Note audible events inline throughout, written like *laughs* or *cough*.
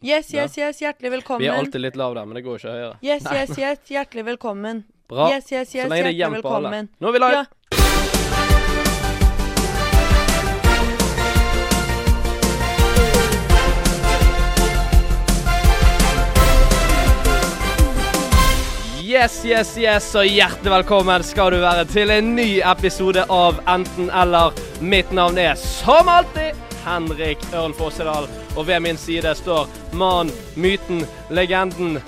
Yes, yes, yes, hjertelig velkommen. Vi er alltid litt lavere, men det går ikke høyere. Yes, yes, yes, hjertelig velkommen. Bra. Yes, yes, yes, Så lenge det er jevnt på alle. Nå er vi live. Ja. Yes, yes, yes, og hjertelig velkommen skal du være til en ny episode av Enten eller. Mitt navn er som alltid Henrik Ørn Fossedal, og ved min side står mannen, myten, legenden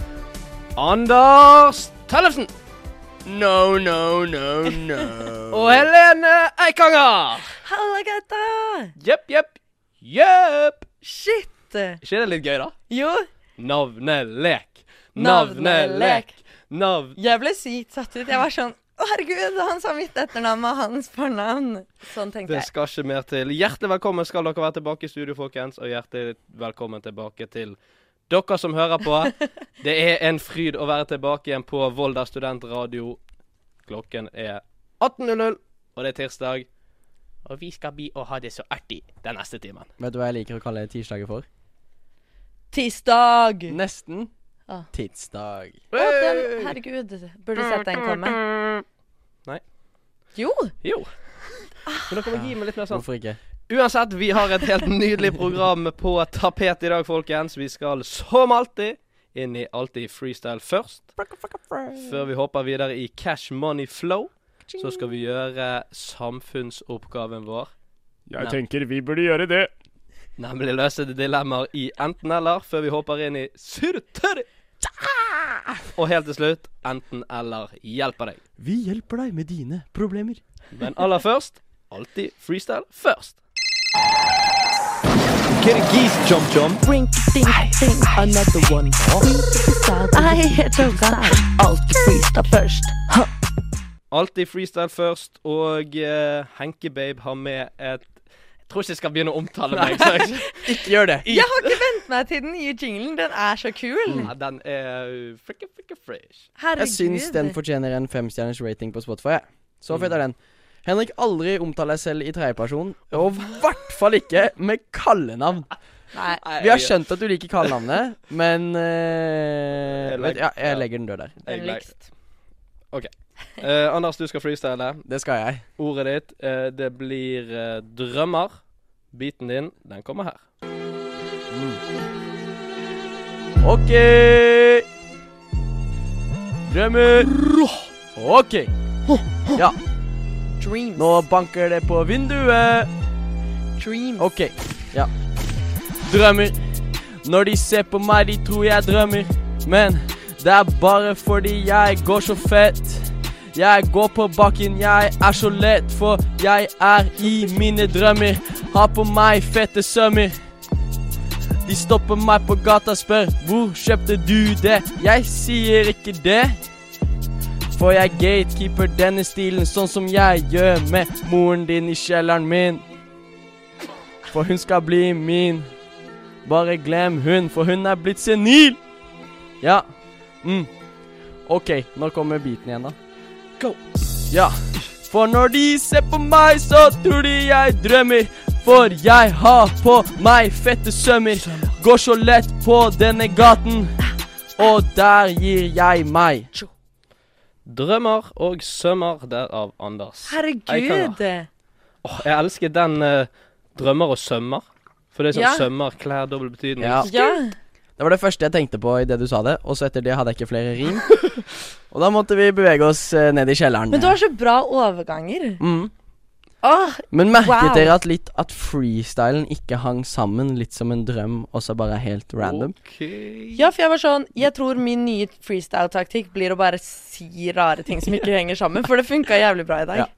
Anders Tellefsen. No, no, no, no. *laughs* Og Helene Eikanger. Halla, gutta! Jepp, jepp, jepp. Shit! ikke det litt gøy, da? Jo, Navnelek. Navnelek. Navn... jeg ble sykt satt ut. Jeg var sånn Å, herregud, han sa mitt etternavn og hans fornavn. Sånn tenkte jeg. Det skal ikke mer til. Hjertelig velkommen skal dere være tilbake i studio, folkens. Og hjertelig velkommen tilbake til dere som hører på. *laughs* Det er en fryd å være tilbake igjen på Volda studentradio. Klokken er 18.00, og det er tirsdag. Og vi skal bli og ha det så artig den neste timen. Vet du hva jeg liker å kalle tirsdager for? Tirsdag! Nesten. Ah. Tidsdag. Å, den, herregud. Burde du sett den komme. Nei. Jo. Jo. Men dere må gi meg litt mer sånn Hvorfor ikke? Uansett, vi har et helt nydelig program på tapet i dag, folkens. Vi skal som alltid inn i Alltid freestyle først. Før vi hopper videre i Cash Money Flow, så skal vi gjøre samfunnsoppgaven vår. Jeg Nei. tenker vi burde gjøre det. Nemlig løse dilemmaer i enten-eller, før vi hopper inn i surtørri. Og helt til slutt enten-eller hjelper deg. Vi hjelper deg med dine problemer. Men aller først alltid freestyle først. Kirgis chom chom. Ring ding ding another one. Jeg choka. Alltid freestyle først. Alltid freestyle først, og uh, Henke-babe har med et tror ikke jeg skal begynne å omtale meg. Så jeg, *laughs* Ikke gjør det. Jeg har ikke *laughs* vent meg til den nye jinglen. Den er så kul. ja, den er frikker fricka, fricka fresh. Herregud. Jeg syns den fortjener en femstjerners rating på Spotify. Så fett er den. Henrik, aldri omtal deg selv i tredjeperson, og i hvert fall ikke med kallenavn. Nei. Vi har skjønt at du liker kallenavnet, men uh, Jeg vet, legger- ja, Jeg legger den død der. Jeg legger- Vennligst. Eh, Anders, du skal freestyle. Det skal jeg. Ordet ditt, uh, det blir uh, drømmer. Biten din, den kommer her. OK. Drømmer. OK. Ja, Dreams. nå banker det på vinduet. Dreams. OK. Ja. Drømmer. Når de ser på meg, de tror jeg drømmer. Men det er bare fordi jeg går så fett. Jeg går på bakken, jeg er så lett, for jeg er i mine drømmer. Har på meg fette sømmer. De stopper meg på gata, spør hvor kjøpte du det? Jeg sier ikke det. For jeg gatekeeper denne stilen sånn som jeg gjør med moren din i kjelleren min. For hun skal bli min. Bare glem hun, for hun er blitt senil. Ja. Mm. OK, nå kommer beaten igjen, da? Go. Ja. For når de ser på meg, så tror de jeg drømmer. For jeg har på meg fette sømmer. Går så lett på denne gaten. Og der gir jeg meg. Drømmer og sømmer, derav Anders. Herregud. Åh, jeg elsker den uh, drømmer og sømmer. For det er sånn Ja. sømmer, klær, dobbel betydning. Ja. Ja. Det var det første jeg tenkte på idet du sa det, og så etter det hadde jeg ikke flere rim. *laughs* og da måtte vi bevege oss eh, ned i kjelleren. Men du har så bra overganger. mm. Oh, Men merket Wow. dere at litt at freestylen ikke hang sammen, litt som en drøm, og så bare helt random? Okay. Ja, for jeg var sånn Jeg tror min nye freestyle-taktikk blir å bare si rare ting som ikke *laughs* henger sammen. For det funka jævlig bra i dag. Ja.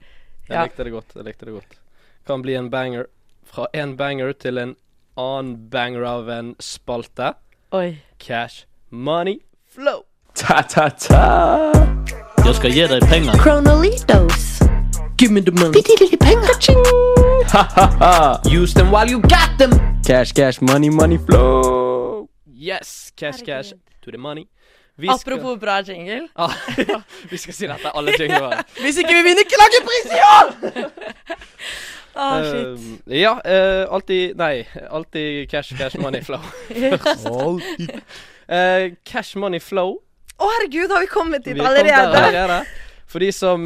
Jeg Ja. likte det godt. jeg likte det godt Kan bli en banger. Fra en banger til en annen banger av en spalte. Oi. Cash, money, flow. Ta-ta-ta. Jag ska ge dig pengar. Cronolitos. Give me the money. Pitti pengar. Ha-ha-ha. Use them while you got them. Cash, cash, money, money, flow. Yes, cash, cash to the money. Vi skal- Apropos bra jingle. ah, ja, *laughs* Vi skal si dette alle jinglene. Hvis ikke vi vinner Klagepris i år! *laughs* Ah, shit. Eh, ja, uh, alltid Nei, alltid cash, cash, money flow. *laughs* Eh, cash, money flow. Å, herregud, har vi kommet Vi dit er kommet der allerede? allerede. For de som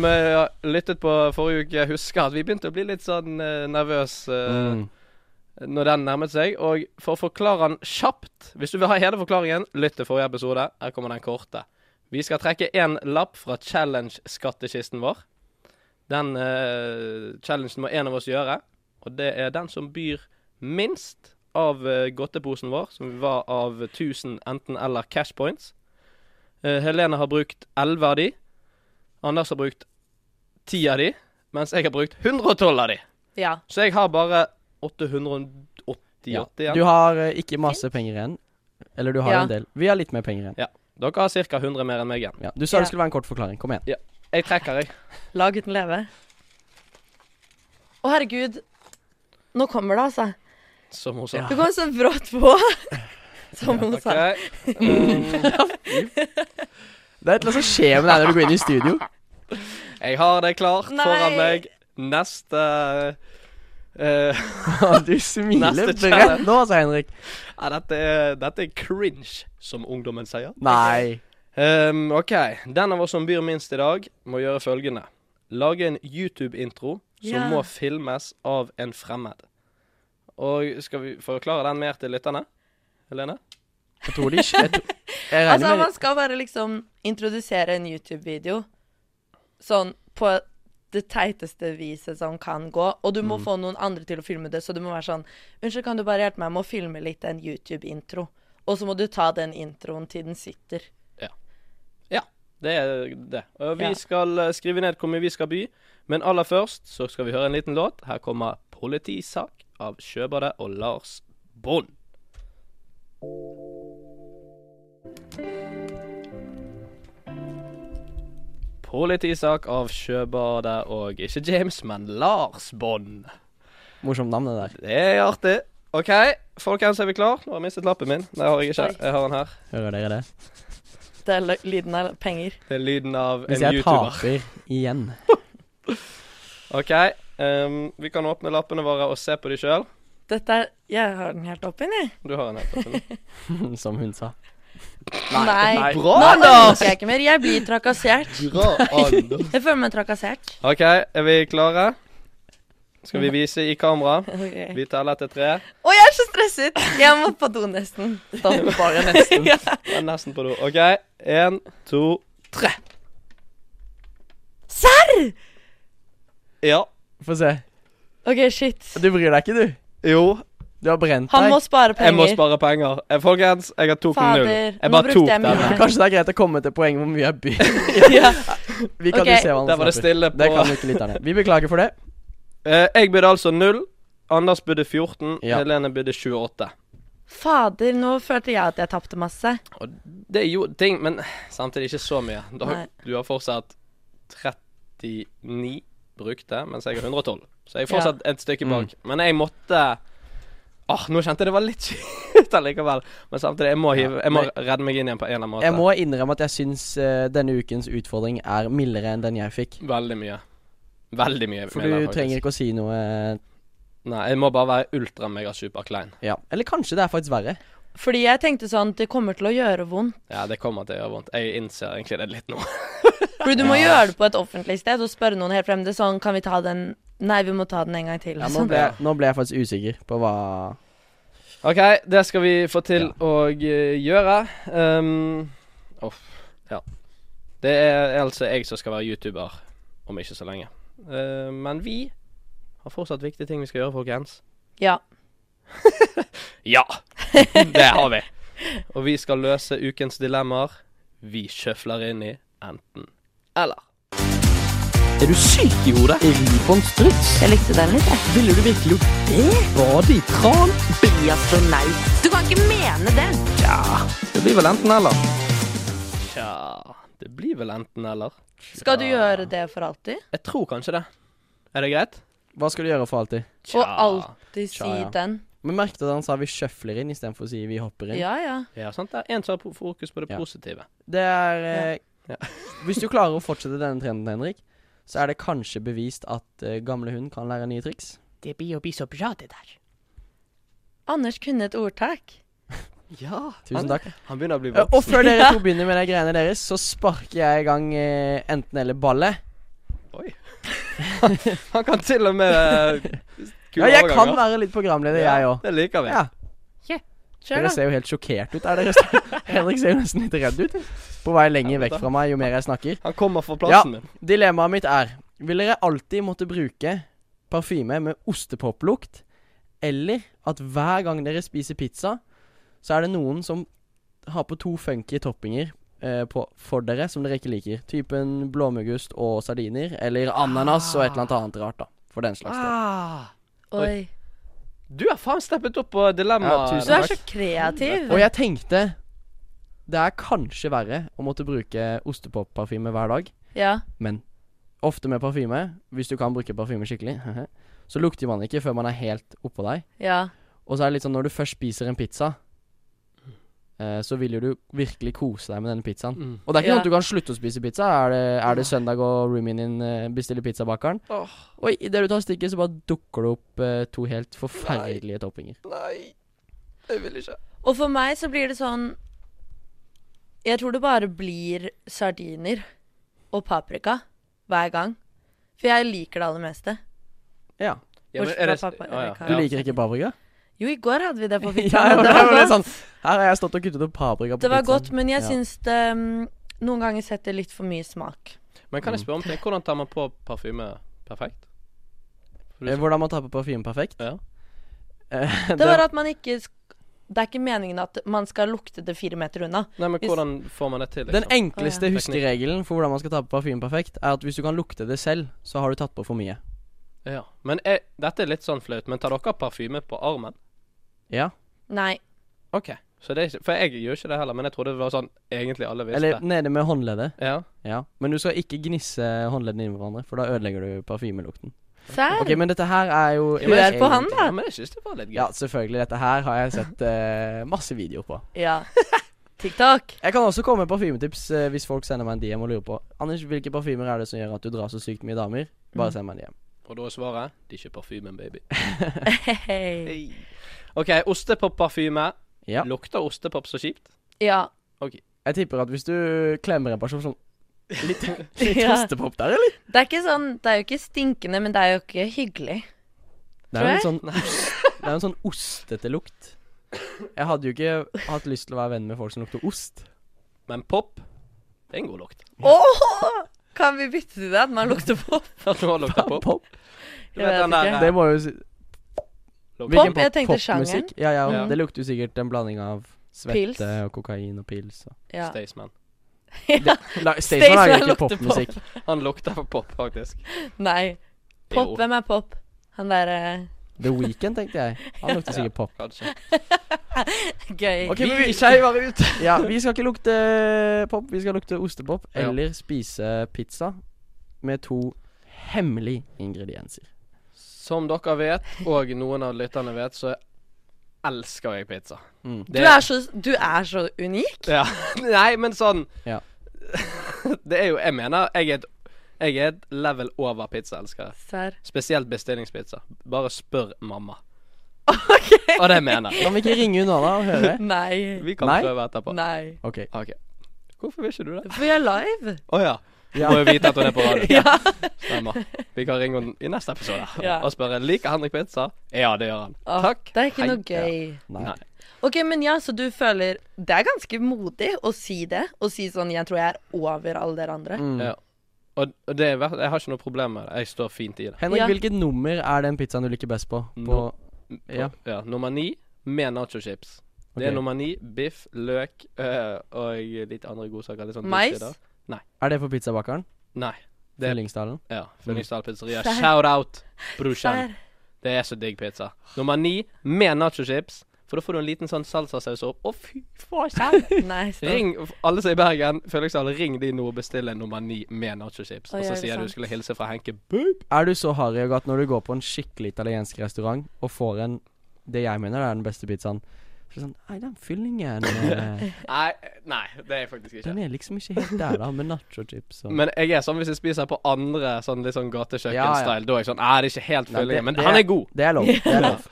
lyttet på forrige uke, husker at vi begynte å bli litt sånn uh, nervøse Mm. når den nærmet seg. Og for å forklare den kjapt Hvis du vil ha hele forklaringen, lytt til forrige episode. Her kommer den korte. Vi skal trekke én lapp fra challenge-skattkisten vår. Den uh, challengen må en av oss gjøre. Og det er den som byr minst av uh, godteposen vår, som var av 1000 enten-eller cash points. Uh, Helene har brukt 11 av de. Anders har brukt 10 av de. Mens jeg har brukt 112 av de. Ja. Så jeg har bare 888 Ja. igjen. Du har uh, ikke masse penger igjen. Eller du har Ja. en del. Vi har litt mer penger igjen. Dere har ca. 100 mer enn meg igjen. Ja. Du sa Ja. det skulle være en kort forklaring. Kom igjen. Jeg trekker, jeg. La gutten leve. Å, herregud. Nå kommer det, altså. Som hun sa. Du kom så brått på. *laughs* Som hun sa. *laughs* Det er et eller annet som skjer med deg når du går inn i studio. jeg har det klart Nei. foran meg. Neste uh, *laughs* du smiler bredt nå, altså, Henrik. ja, dette, er, dette er cringe, som ungdommen sier. Nei. Um, OK. Den av oss som byr minst i dag, må gjøre følgende. Lage en YouTube-intro som Ja. må filmes av en fremmed. Og skal vi forklare den mer til lytterne? Helene? Jeg tror de ikke jeg, tror- *laughs* jeg Altså, med man skal bare liksom introdusere en YouTube-video sånn på det teiteste viset som kan gå, og du må Mm. få noen andre til å filme det, så du må være sånn Unnskyld, kan du bare hjelpe meg med å filme litt en YouTube-intro? Og så må du ta den introen til den sitter. Det er det. Og vi Ja. skal eh, skrive ned hvor mye vi skal by, men aller først så skal vi høre en liten låt. Her kommer 'Politisak' av Sjøbadet og Lars Bond. Politisak av Sjøbadet og ikke James, men Lars Bond. Morsomt navn, det der. Det er artig. OK, folkens, er vi klar? Nå har jeg mistet lappen min. Det har jeg ikke. Jeg har den her. Hører dere det? Det er lyden av penger. Det er lyden av en YouTuber. Hvis jeg YouTuber. taper igjen *laughs* OK. Um, vi kan åpne lappene våre og se på de sjøl. Dette er Jeg har den helt oppi, jeg. Du har den helt oppi *laughs* *laughs* Som hun sa. Nei. Bra, Nå orker jeg ikke mer. Jeg blir trakassert. Bra, Anders. Jeg føler meg trakassert. OK, er vi klare? Skal vi vise i kamera? *laughs* Okay. Vi teller til tre. Å, jeg er så stresset! Jeg må på do nesten. Stopp. Bare nesten. *laughs* ja. Jeg er nesten på do. OK, én, to, tre. Serr! Ja. Få se. OK, shit. Du bryr deg ikke, du? Jo, Du har brent deg. Han må spare penger. jeg må spare penger. Eh, folkens, jeg har tok Fader, null. Jeg nå bare tok den. Kanskje det er greit å komme til poenget hvor mye jeg byr. *laughs* ja. Vi kan okay. jo se hva han Der var det stille på Det kan vi ikke lytterne. Vi beklager for det. Eh, Jeg bydde altså null. Anders bydde 14. Ja. Helene bydde 28. Fader, nå følte jeg at jeg tapte masse. Og det er jo ting, men samtidig ikke så mye. Du har, du har fortsatt 39 brukte, mens jeg har 112. Så jeg er fortsatt et stykke bak. Mm. Men jeg måtte Åh, nå kjente jeg det var litt *laughs* kjipt allikevel. Men samtidig, jeg må, hive, jeg må redde meg inn igjen på en eller annen måte. Jeg må innrømme at jeg syns uh, denne ukens utfordring er mildere enn den jeg fikk. Veldig mye. Veldig mye. For du trenger ikke å si noe eh, Nei, jeg må bare være ultra-mega-super-klein. Ja. Eller kanskje det er faktisk verre. Fordi jeg tenkte sånn Det kommer til å gjøre vondt. Ja, det kommer til å gjøre vondt. Jeg innser egentlig det litt nå. *laughs* Fordi du må gjøre det på et offentlig sted og spørre noen helt fremmede sånn Kan vi ta den Nei, vi må ta den en gang til. Ja, nå, Sånn. ble, nå ble jeg faktisk usikker på hva OK, det skal vi få til å eh, gjøre. Um, oh, ja. Det er altså jeg som skal være YouTuber om ikke så lenge. Eh, men vi har fortsatt viktige ting vi skal gjøre, folkens. Ja. *laughs* Ja! Det har vi. Og vi skal løse ukens dilemmaer. Vi sjøfler inn i enten eller. Er du syk i hodet? Ribbonstruts. Jeg likte den litt, jeg. Ville du virkelig gjort det? Bade i tran? Bli astronaut. Du kan ikke mene det. Tja, det blir vel enten eller. Tja, det blir vel enten eller. Skal du gjøre det for alltid? Jeg tror kanskje det. Er det greit? Hva skal du gjøre for alltid? Og alltid si Tja, ja. den? Men merket du at han sa vi sjøfler inn istedenfor å si vi hopper inn? Ja, ja. Ja, sant det. En som har fokus på det Ja. positive. Det er eh, Ja. Hvis du klarer å fortsette denne trenden, Henrik, så er det kanskje bevist at eh, gamle hund kan lære nye triks. Det blir jo bli så bra, det der. Anders kunne et ordtak. Ja. Tusen takk. Han begynner å bli Eh, voksen. Og før dere to *laughs* begynner med de greiene deres, så sparker jeg i gang eh, enten-eller-ballet. Oi. *laughs* Han kan til og med eh, Ja, jeg jeg kan være litt programleder, Ja, jeg òg. Det liker vi. Ja. Kjør, Dere ser jo helt sjokkert ut. Er dere *laughs* Henrik ser jo nesten litt redd ut. På vei lenger vekk fra meg jo mer jeg snakker. Han kommer fra plassen min. Dilemmaet mitt er Vil dere alltid måtte bruke parfyme med ostepoplukt, eller at hver gang dere spiser pizza, så er det noen som har på to funky toppinger eh, på, for dere som dere ikke liker? Typen blåmuggost og sardiner, eller ananas og et eller annet annet rart, da. For den slags. Ah. Oi. Du har faen steppet opp på dilemma. Ja, Du er så kreativ. Og jeg tenkte Det er kanskje verre å måtte bruke ostepopparfyme hver dag, Ja. men ofte med parfyme, hvis du kan bruke parfyme skikkelig, *laughs* så lukter man ikke før man er helt oppå deg. Ja. Og så er det litt sånn når du først spiser en pizza, eh, så vil jo du virkelig kose deg med denne pizzaen. Mm. Og det er ikke Ja. sånn at du kan slutte å spise pizza. Er det, er det søndag og roomien din eh, bestiller pizzabakeren? oh. Og idet du tar stikket, så bare dukker det opp eh, to helt forferdelige toppinger. Nei, jeg vil ikke. Og for meg så blir det sånn Jeg tror det bare blir sardiner og paprika hver gang. For jeg liker det aller meste. Ja. Ja, er det- fra pappa- ja. Du liker ikke paprika? Jo, i går hadde vi det på *laughs* ja, ja, det det var litt godt. sånn Her har jeg stått og kuttet opp paprika på Det var pizzaen. godt, men jeg Ja. syns det um, noen ganger setter litt for mye smak. Men kan jeg Mm. spørre om ting? Hvordan tar man på parfyme perfekt? Eh, Hvordan man tar på parfyme perfekt? Ja. *laughs* Eh, Det var at man ikke Det er ikke meningen at man skal lukte det fire meter unna. Nei, men hvordan får man det til? Den Liksom? enkleste oh, ja. huskeregelen for hvordan man skal ta på parfyme perfekt, er at hvis du kan lukte det selv, så har du tatt på for mye. Ja. Men er, dette er litt sånn flaut, men tar dere parfyme på armen? Ja. Nei. OK. Så det er ikke, for jeg gjør ikke det heller, men jeg trodde det var sånn egentlig alle visste. Eller nede med håndleddet. ja. Ja. Men du skal ikke gnisse håndleddene inn i hverandre, for da ødelegger du parfymelukten. Serr? Ok, men dette her er jo Ja, er på han, da. ja, men jeg synes det var litt gøy. Ja, selvfølgelig. Dette her har jeg sett uh, masse videoer på. Ja. *laughs* TikTok. Jeg kan også komme med parfymetips uh, hvis folk sender meg en DM og lurer på Anders, hvilke parfymer er det som gjør at du drar så sykt mye damer? Bare send meg en DM. Og da er svaret det er ikke parfymen, baby. *laughs* *laughs* Hei. OK, ostepopparfyme. Ja. Lukter ostepop så kjipt? Ja. Jeg tipper at hvis du klemmer en person sånn Litt, *laughs* litt Ja. ostepop der, eller? Det er ikke sånn Det er jo ikke stinkende, men det er jo ikke hyggelig. Det er jo en sånn *laughs* ost, Det er en sånn ostete lukt. Jeg hadde jo ikke hatt lyst til å være venn med folk som lukter ost. Men pop, det er en god lukt. Åh! Kan vi bytte til det? At man lukter på *laughs* At har lukta pop. Pop. Du Jeg vet vet den der ikke. eh, Det må jo si Hvilken Pop? Jeg tenkte sjangeren. Ja, ja, Ja. Det lukter jo sikkert en blanding av Pils. svette og kokain og pils. Og. Ja. Staysman. *laughs* ja. Staysman Staysman lager ikke popmusikk. popmusikk. Han lukter for pop, faktisk. Nei. Pop, hvem er Pop? Han derre The Weekend, tenkte jeg. Han lukter sikkert pop. *laughs* Gøy. Ok, men vi, skeiver ut. ja, vi skal ikke lukte pop, vi skal lukte ostepop. Ja. Eller spise pizza med to hemmelige ingredienser. Som dere vet, og noen av lytterne vet, så elsker jeg pizza. Mm. Du er, så, du er så unik. Ja. *laughs* Nei, men sånn Ja. *laughs* Det er jo Jeg mener jeg er et, jeg er et level over pizzaelskere. Spesielt bestillingspizza. Bare spør mamma. *laughs* OK. Og det mener jeg. Kan vi ikke ringe unna da og høre? Nei. Vi kan Nei? prøve etterpå. Nei. Ok. Ok. Hvorfor vil ikke du det? For vi er live. Å ja. Ja. Må jo vite at hun er på radio. *laughs* Ja. Stemmer. Vi kan ringe henne i neste episode Ja. og spørre liker Henrik pizza. Ja, det gjør han. Åh, Takk. Det er ikke Hei. noe gøy. Nei. Nei. Ok, men ja, så du føler Det er ganske modig å si det. Å si sånn 'Jeg tror jeg er over alle dere andre'. Mm. Ja. Og, og det er, ver- jeg har ikke noe problem med det. Jeg står fint i det. Henrik, Ja. hvilket nummer er den pizzaen du liker best på? på No. På, Ja. ja. Nummer ni med nachochips. Det er Ok. nummer ni. Biff, løk øh, og litt andre godsaker. Litt sånn Mais? Tilsider. Er det for pizzabakeren? Nei. Det er Fyllingsdalen? ja, Fyllingsdal pizzeria. Shout out, brorsan. Det er så digg pizza. Nummer ni med nachochips. For da får du en liten sånn salsasaus opp. Å, fy faen! *laughs* Nei, stopp. Ring alle som er i Bergen, Fyllingsdalen, ring de nå og bestill en nummer ni med nachochips. Oi, Og er så det sier du sant? skulle hilse fra Henke Boop. Er du så harry at når du går på en skikkelig italiensk restaurant og får en det jeg mener er den beste pizzaen, sånn Nei, den fyllingen *laughs* eh, Nei, nei, det er jeg faktisk ikke. Den er liksom ikke helt der, da, med nachochips og *laughs* Men jeg er sånn hvis jeg spiser på andre sånn litt sånn gatekjøkken-style, Ja, ja. da er jeg sånn Nei, det er ikke helt fyllingen, men det han er- god. Det er lov. Det er *laughs* lov.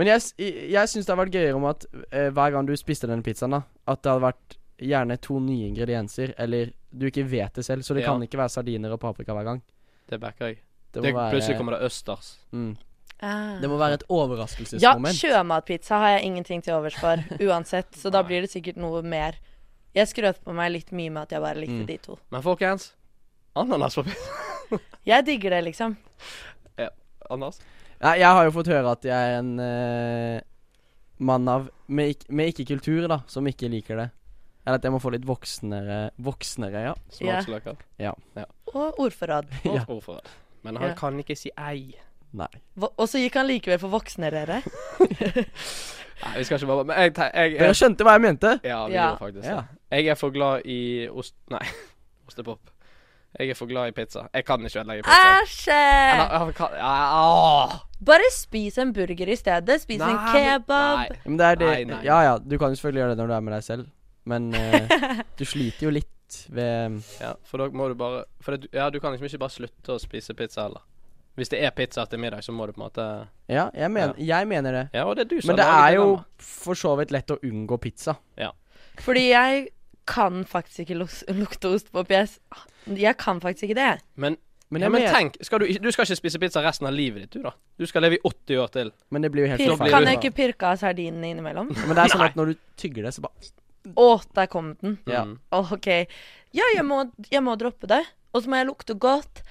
Men jeg, jeg, syns det hadde vært gøyere om at eh, hver gang du spiste denne pizzaen, da At det hadde vært gjerne to nye ingredienser, eller du ikke vet det selv. Så det Ja. kan ikke være sardiner og paprika hver gang. Det backer jeg. Det Det være Plutselig kommer det østers. mm. Det må være et overraskelsesmoment. Ja, sjømatpizza har jeg ingenting til overs for, *laughs* uansett. Så da blir det sikkert noe mer. Jeg skrøt på meg litt mye med at jeg bare likte Mm. de to. Men folkens, ananas på pizza. *laughs* Jeg digger det, liksom. Anders? Ja, jeg har jo fått høre at jeg er en uh, mann av med, ikk- med ikke-kultur, da, som ikke liker det. Eller at jeg må få litt voksnere Voksnere, ja. Smaksløker. Og ordforråd. *laughs* Og Ja. ordforråd. Men han Ja. kan ikke si ei. Nei. Og så gikk han likevel for voksne, dere. *laughs* Nei, vi skal ikke bare Men jeg, jeg, jeg, Dere jeg skjønte hva jeg mente? Ja, vi Ja. gjorde faktisk Ja. Jeg er for glad i ost... Nei, *laughs* ostepop. Jeg er for glad i pizza. Jeg kan ikke ødelegge pizza. Æsj! Bare spis en burger i stedet. Spis en kebab. nei. Men det er det Nei, nei. Ja ja, du kan jo selvfølgelig gjøre det når du er med deg selv, men uh, *laughs* du sliter jo litt ved Ja, for da må du bare For det, ja, du kan liksom ikke bare slutte å spise pizza heller. Hvis det er pizza til middag, så må du på en måte Ja, jeg, men, jeg mener det. Ja, og det er du som Men det er jo for så vidt lett å unngå pizza. Fordi jeg kan faktisk ikke lukte ost på pjes. jeg kan faktisk ikke det. Men, Men ja, men tenk, skal du, du skal ikke spise pizza resten av livet ditt, du, da. Du skal leve i 80 år til. Men det blir jo helt Pir blir kan jeg ikke pirke av sardinene innimellom? Men det er sånn at når du tygger det, så bare Å, der kom den. Ja. Mm. OK. Ja, jeg må, jeg må droppe det. Og så må jeg lukte godt.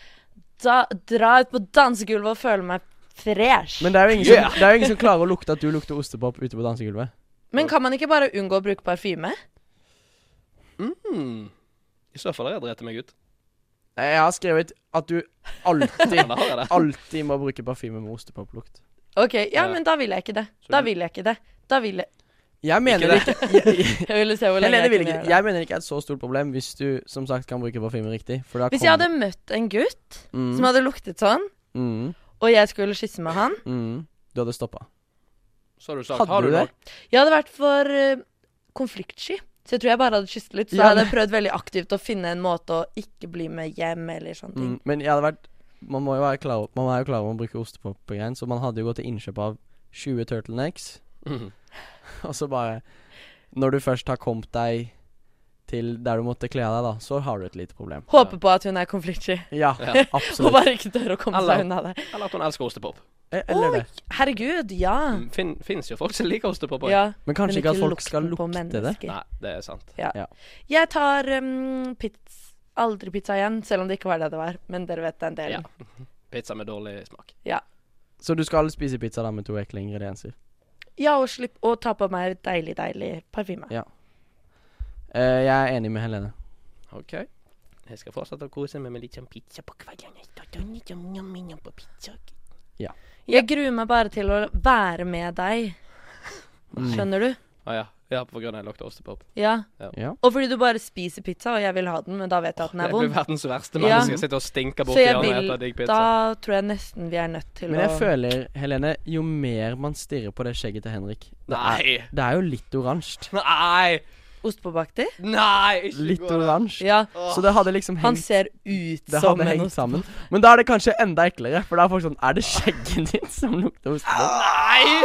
Da, dra ut på dansegulvet og føle meg fresh. Men det er jo ingen, Yeah. som, det er jo ingen som klarer å lukte at du lukter ostepop ute på dansegulvet. Men kan man ikke bare unngå å bruke parfyme? Mm. I så fall har jeg drept meg ut. Jeg har skrevet at du alltid, *laughs* alltid må bruke parfyme med ostepoplukt. OK, ja, Ja. men da vil jeg ikke det. Da vil jeg ikke det. Da vil jeg Jeg mener Ikke ikke, jeg, jeg, *laughs* Jeg ville se hvor lenge Helene jeg vil ikke det. Jeg mener ikke er et så stort problem hvis du som sagt kan bruke parfyme riktig. For da Hvis jeg hadde møtt en gutt mm, som hadde luktet sånn, mm, og jeg skulle kysse med han mm, Du hadde stoppa. Så har du sagt Hadde har du det? nok? Jeg hadde vært for uh, konfliktsky. Så jeg tror jeg bare hadde kysset litt. Så Ja, jeg hadde prøvd veldig aktivt å finne en måte å ikke bli med hjem, eller sånne ting. Mm, men jeg hadde vært Man må jo være klar, Man er jo klar over å bruke ostepop-greien, så man hadde jo gått til innkjøp av 20 turtlenecks, Mhm. *laughs* og så bare Når du først har kommet deg til der du måtte kle av deg, da, så har du et lite problem. Håper på at hun er konfliktsky. Ja, Ja. *laughs* Og absolutt. bare ikke tør å komme Eller- seg unna det. Eller at hun elsker ostepop. Eh, Eller det. Herregud, ja. Mm, Fin, Fins jo folk som liker ostepop òg. ja. Men kanskje Men ikke at folk skal lukte det. Nei, det er sant. Jeg tar um, pizza Aldri pizza igjen, selv om det ikke var det det var. Men dere vet den delen. Ja. *laughs* Pizza med dårlig smak. Så du skal spise pizza da med to ekle ingredienser? Ja, og slipp å ta på meg deilig, deilig parfyme. Ja. Eh, jeg er enig med Helene. OK. Jeg skal fortsette å kose meg med litt sånn pizza på kvelden. Litt njam, njam på pizza. Jeg gruer meg bare til å være med deg. Skjønner du? Å ja. Ja, på grunn av lukter ostepop. Ja. Ja. Og fordi du bare spiser pizza, og jeg vil ha den, men da vet jeg at den er Jeg blir vond. verdens verste Ja. menneske. Sitter og stinker borti hjørnet og vil spiser digg pizza. Da tror jeg nesten vi er nødt til å Men jeg å føler, Helene, jo mer man stirrer på det skjegget til Henrik Det er, Nei! det er jo litt oransje. Nei! Ostepopaktig? Nei! Ikke Litt oransje. Ja. Så det hadde liksom hengt Han ser ut Det som hadde en hengt ostepop. sammen. Men da er det kanskje enda eklere, for da er folk sånn Er det skjegget ditt som lukter ostepop? Nei!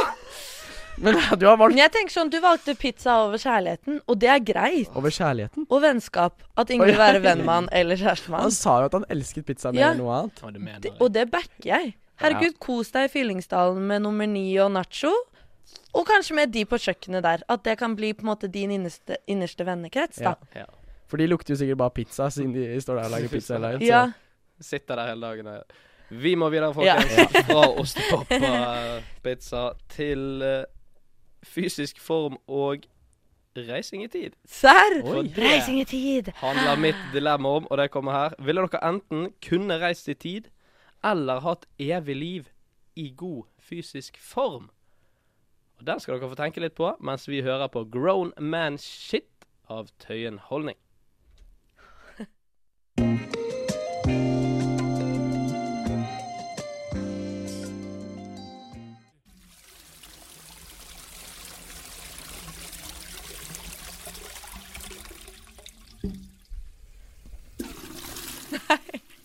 Men du har valgt Men jeg tenker sånn, du valgte pizza over kjærligheten, og det er greit. over kjærligheten. Og vennskap. At ingen vil være venn med han eller kjæreste med Han han. sa jo at han elsket pizza mer Ja. enn noe annet. Og det mener Det- jeg? Og det backer jeg. Herregud, kos deg i Fyllingsdalen med nummer ni og nacho. Og kanskje med de på kjøkkenet der. At det kan bli på en måte din innerste, innerste vennekrets, da. Ja. For de lukter jo sikkert bare pizza, siden de står der og lager pizza hele dagen. så- Ja. Sitter der hele dagen. og- Vi må videre, Ja. folkens. Fra ostepop og eh, pizza til eh, fysisk form og reising i tid. Serr! Reising i tid. handler mitt dilemma om, og det kommer her. Ville dere enten kunne reist i tid, eller hatt evig liv i god fysisk form? Og Den skal dere få tenke litt på mens vi hører på Grown Man Shit av Tøyen Holdning.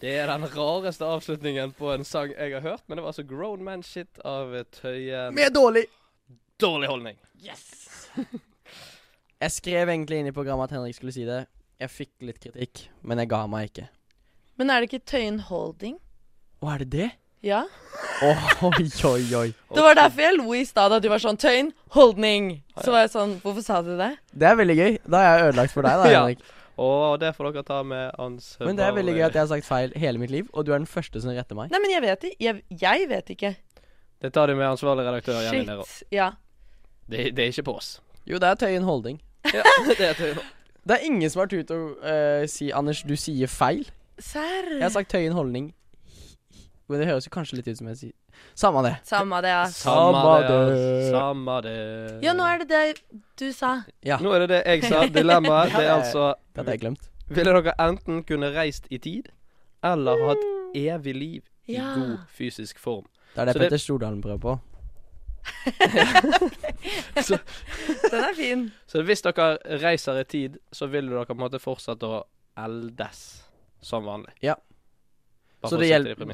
Det er den rareste avslutningen på en sang jeg har hørt, men det var altså Grown Man Shit av Tøyen. Er dårlig. Dårlig holdning. Yes! *laughs* Jeg skrev egentlig inn i programmet at Henrik skulle si det. Jeg fikk litt kritikk, men jeg ga meg ikke. Men er det ikke Tøyen Holding? Å, er det det? Ja. oh, *laughs* oi, oi, oi. Det var derfor jeg lo i stad, at du var sånn Tøyen Holdning. Så var jeg sånn Hvorfor sa du det? Det er veldig gøy. Da er jeg ødelagt for deg, da, *laughs* Ja. Og det får dere ta med ans... Men det er veldig gøy at jeg har sagt feil hele mitt liv, og du er den første som retter meg. Nei, men jeg vet ikke. Jeg, jeg vet ikke. Det tar du med ansvarlig redaktør Jenny Nero. Ja. Det, det er ikke på oss. Jo, det er Tøyen Holding. Ja, *laughs* det er Tøyen. Det er ingen som har turt å uh, si Anders, du sier feil. Serr. Jeg har sagt Tøyen Holdning. Men det høres jo kanskje litt ut som jeg sier Samme det. Samme det, ja. Samme det. Samme det. Ja, nå er det det du sa. Ja. Nå er det det jeg sa. Dilemmaet *laughs* det er altså Det hadde jeg glemt. Ville dere enten kunne reist i tid, eller hatt evig liv i Ja. god fysisk form? Det er det Så Petter Stordalen prøver på. *laughs* *laughs* Den er fin. Så hvis dere reiser i tid, så vil dere på en måte fortsette å eldes som vanlig. Ja. Så,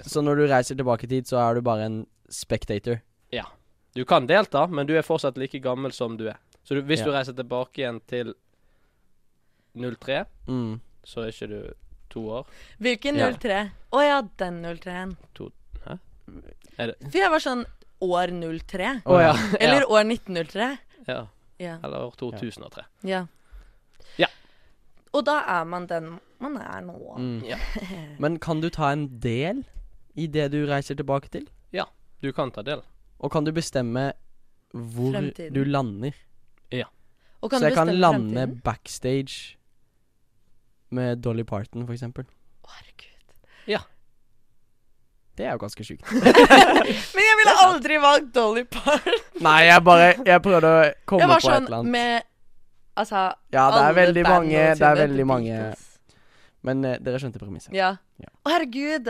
så når du reiser tilbake i tid, så er du bare en spectator. Du kan delta, men du er fortsatt like gammel som du er. Så du, hvis Ja. du reiser tilbake igjen til 03, Mm. så er ikke du to år. Hvilken 03? Å ja, den 03-en. Hæ? Er det For jeg var sånn år 03. Oh, *laughs* ja. Eller år 1903. Ja. Ja. Eller år 2003. ja. Ja. Og da er man den man er nå. Mm. Ja. *laughs* Men kan du ta en del i det du reiser tilbake til? Ja, Du kan ta del. Og kan du bestemme hvor Fremtiden. du lander? Og kan så du jeg kan lande fremtiden? backstage med Dolly Parton, for eksempel. Å, herregud. Det er jo ganske sjukt. *laughs* Men jeg ville aldri valgt Dolly Parton. Nei, jeg bare Jeg prøvde å komme Jeg var på et sånn eller annet. med Altså Ja, det er alle veldig mange Det er veldig mange Beatles. Men eh, dere skjønte premisset. Ja. Ja. Å, herregud.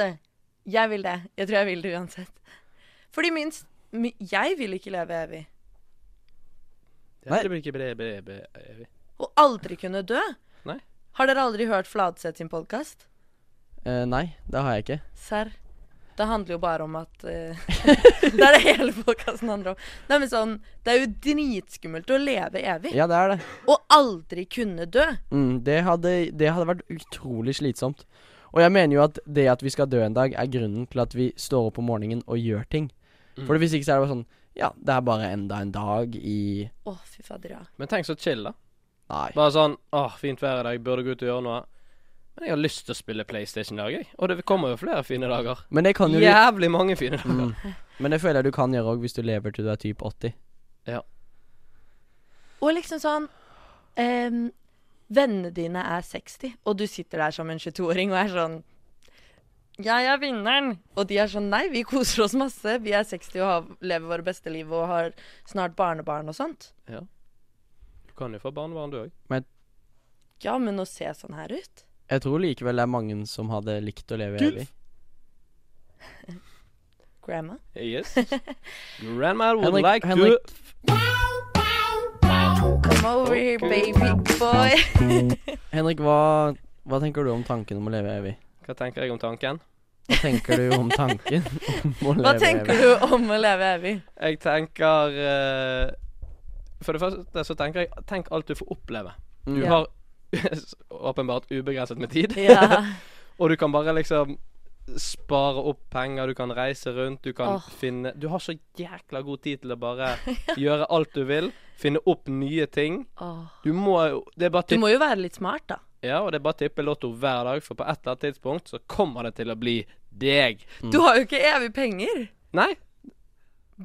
Jeg vil det. Jeg tror jeg vil det uansett. Fordi minst mi, Jeg vil ikke leve evig. Nei. Det blir ikke bre, bre, bre, evig. Og aldri kunne dø. Nei. Har dere aldri hørt Fladseth sin podkast? Eh, nei, det har jeg ikke. Serr. Det handler jo bare om at uh, *laughs* Det er det hele podkasten handler om. Nei, men sånn Det er jo dritskummelt å leve evig. Ja, det er det. Og aldri kunne dø. Mm, det, hadde, det hadde vært utrolig slitsomt. Og jeg mener jo at det at vi skal dø en dag, er grunnen til at vi står opp om morgenen og gjør ting. Mm. For hvis ikke så er det bare sånn Ja, det er bare enda en dag i Å, fy fader, ja. Men tenk så chill, da. Nei. Bare sånn Åh, fint vær i dag, burde gå ut og gjøre noe. Men jeg har lyst til å spille PlayStation i dag, jeg. Og det kommer jo flere fine dager. Men det kan jo du Jævlig mange fine dager. mm. Men det føler jeg du kan gjøre òg hvis du lever til du er typ 80. Ja. Og liksom sånn um, Vennene dine er 60, og du sitter der som en 22-åring og er sånn Jeg er vinneren. Og de er sånn Nei, vi koser oss masse. Vi er 60 og har, lever våre beste liv og har snart barnebarn og sånt. Ja. Du kan jo få barnebarn, du òg. Ja, men å se sånn her ut Jeg tror likevel det er mange som hadde likt å leve evig. *laughs* Grandma. Yes. *laughs* Grandma would Henrik- like Henrik- to Come over here, baby boy. *laughs* Henrik, hva, hva tenker du om tanken om å leve evig? Hva tenker jeg om tanken? Hva tenker du om tanken om å leve Hva tenker evig? du om å leve evig? Jeg tenker eh, For det første så tenker jeg Tenk alt du får oppleve. Du Mm. Ja. har *laughs* åpenbart ubegrenset med tid. Ja. *laughs* Og du kan bare liksom spare opp penger, du kan reise rundt, du kan oh. finne Du har så jækla god tid til å bare *laughs* gjøre alt du vil. Finne opp nye ting. Oh. Du må jo Du må jo være litt smart, da. ja, og det er bare å tippe lotto hver dag, for på et eller annet tidspunkt så kommer det til å bli deg. Du har jo ikke evig penger. Nei.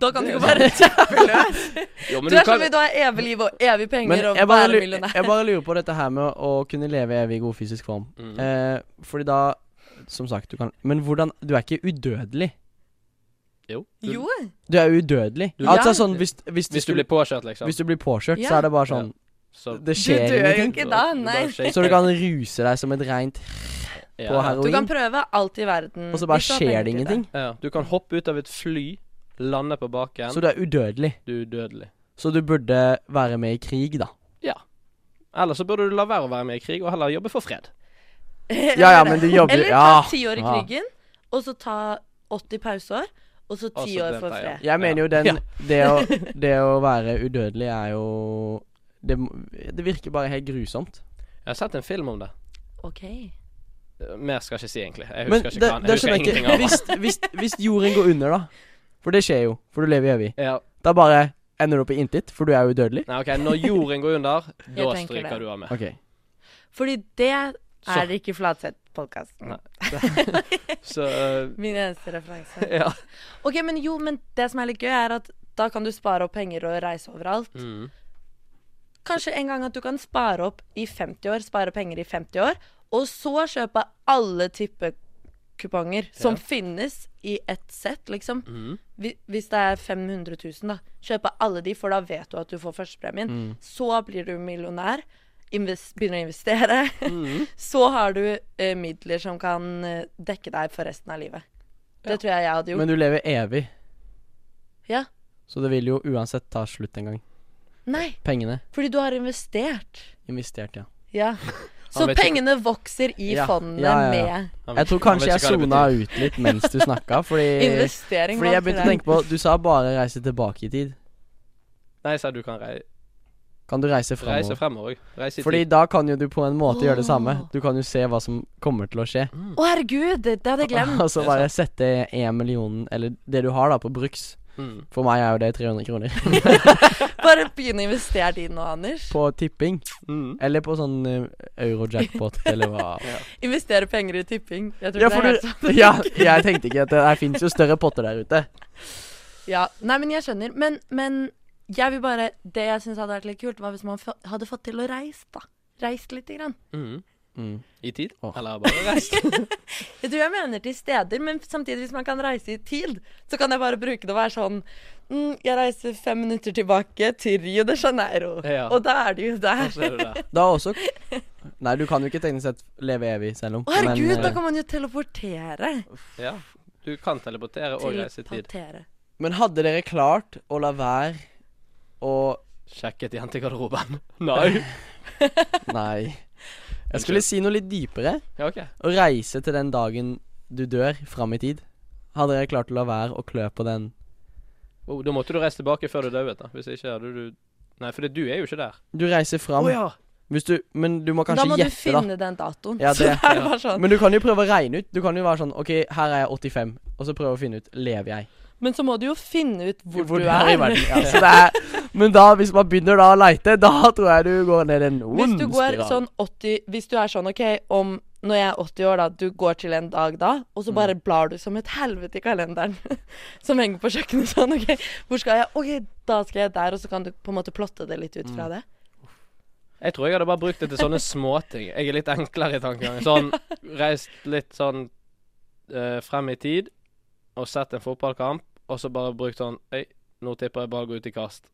Da kan du *laughs* jo være kjempeløs. Du du er kan som vil ha evig liv og evig penger og være millionær. jeg bare lurer på dette her med å kunne leve evig i god fysisk form. Mm. Eh, fordi da, som sagt, du kan Men hvordan Du er ikke udødelig. Jo. Du, Jo. Du er udødelig. Du- altså Ja. sånn hvis, hvis, Hvis du blir påkjørt, liksom. hvis du blir påkjørt, Ja. så er det bare sånn så Det Du dør jo ikke da, nei. Så du kan ruse deg som et reint ja. på heroin. Du kan prøve alt i verden. Og så bare skjer det ingenting. Ja, du kan hoppe ut av et fly, lande på baken. Så du er udødelig. Du er udødelig. Så du burde være med i krig, da. Ja. Eller så burde du la være å være med i krig, og heller jobbe for fred. *laughs* Ja, ja, men du jobber Eller ta ti år i krigen, og så ta 80 pauseår, og så ti år for fred. Jeg mener jo den *laughs* Ja. det, å, det å være udødelig er jo det, det virker bare helt grusomt. Jeg har sett en film om det. OK. Mer skal jeg ikke si, egentlig. Jeg husker Men, ikke hva den. Hvis, hvis, hvis jorden går under, da. For det skjer jo, for du lever evig. Ja. Da bare ender du opp i intet, for du er jo udødelig. Nei, OK, når jorden går under, *laughs* da tenker det. stryker du av med. Ok. Fordi det Så- er ikke Flatseth-podkast. Nei. *laughs* Så øh, Min eneste referanse. *laughs* Ja. OK, men jo, men det som er litt gøy, er at da kan du spare opp penger og reise overalt. Mm. Kanskje en gang at du kan spare opp i 50 år, spare penger i 50 år, og så kjøpe alle tippekuponger som finnes i ett sett, liksom. Mm. Hvi- Hvis det er 500 000, da. Kjøpe alle de, for da vet du at du får førstepremien. Mm. Så blir du millionær. Invest, begynner å investere. Mm. *laughs* Så har du eh, midler som kan eh, dekke deg for resten av livet. Det Ja. tror jeg jeg hadde gjort. Men du lever evig, Ja. så det vil jo uansett ta slutt en gang. Nei, Pengene fordi du har investert. investert, ja. Ja. *laughs* Så pengene ikke- vokser i Ja, fondet ja, ja, ja. med Jeg tror kanskje jeg sona ut litt mens du snakka, fordi *laughs* investering. Fordi jeg begynte å tenke på Du sa bare reise tilbake i tid. Nei, jeg sa du kan reise Kan du reise reise fremover. Reise Fordi da kan jo du på en måte gjøre det samme. Du kan jo se hva som kommer til å skje. Å, herregud! Det, det hadde jeg glemt. *laughs* Og så bare sette én million, eller det du har da, på bruks. Mm. For meg er jo det 300 kroner. *laughs* Bare begynne å investere din nå, Anders. På tipping. Mm. Eller på sånn uh, euro-jackpot, *laughs* eller hva. Investere penger i tipping. Jeg tror Ja, det er helt sant. Ja, jeg tenkte ikke at det det fins jo større potter der ute. Ja. Nei, men jeg skjønner. Men, men jeg vil bare Det jeg syns hadde vært litt kult, var hvis man f hadde fått til å reise, da. Reist lite grann. Mm. Mm. I tid? Oh. Eller bare reist? *laughs* Jeg tror jeg mener til steder, men samtidig, hvis man kan reise i tid, så kan jeg bare bruke det og være sånn mm, Jeg reiser fem minutter tilbake til Rio de Janeiro. Ja. Og da er du jo der. Er. Da også Nei, du kan jo ikke teknisk sett leve evig, selv om. Å, herregud, men, da eh, kan man jo teleportere. Ja. Du kan teleportere og reise i tid. Men hadde dere klart å la være å Sjekket garderoben? *laughs* Nei. *laughs* Nei. Jeg skulle si noe litt dypere. Ja, OK. Å reise til den dagen du dør, fram i tid. Hadde jeg klart å la være å klø på den Oh, da måtte du reise tilbake før du døde, da. Hvis ikke hadde du Nei, for det, du er jo ikke der. Du reiser fram. ja. Hvis du Men du må Da kanskje må du gjette, da. finne den datoen. Ja, så det- *laughs* det er bare sånn. Men du kan jo prøve å regne ut. Du kan jo være sånn OK, her er jeg 85, og så prøve å finne ut Lever jeg? Men så må du jo finne ut hvor, du i er. verden. Ja, så det er men da, hvis man begynner da å leite, da tror jeg du går ned en ond spiral. sånn 80 Hvis du er sånn OK, om når jeg er 80 år, da, du går til en dag da, og Mm. så bare blar du som et helvete i kalenderen *laughs* som henger på kjøkkenet *laughs* sånn OK, hvor skal jeg? OK, da skal jeg der, og så kan du på en måte plotte det litt ut Mm. fra det. Jeg tror jeg hadde bare brukt det til sånne småting. Jeg er litt enklere i tankegangen. *laughs* Sånn reist litt sånn eh, frem i tid og sett en fotballkamp, og så bare brukt sånn Øy, nå tipper jeg bare gå ut i kast.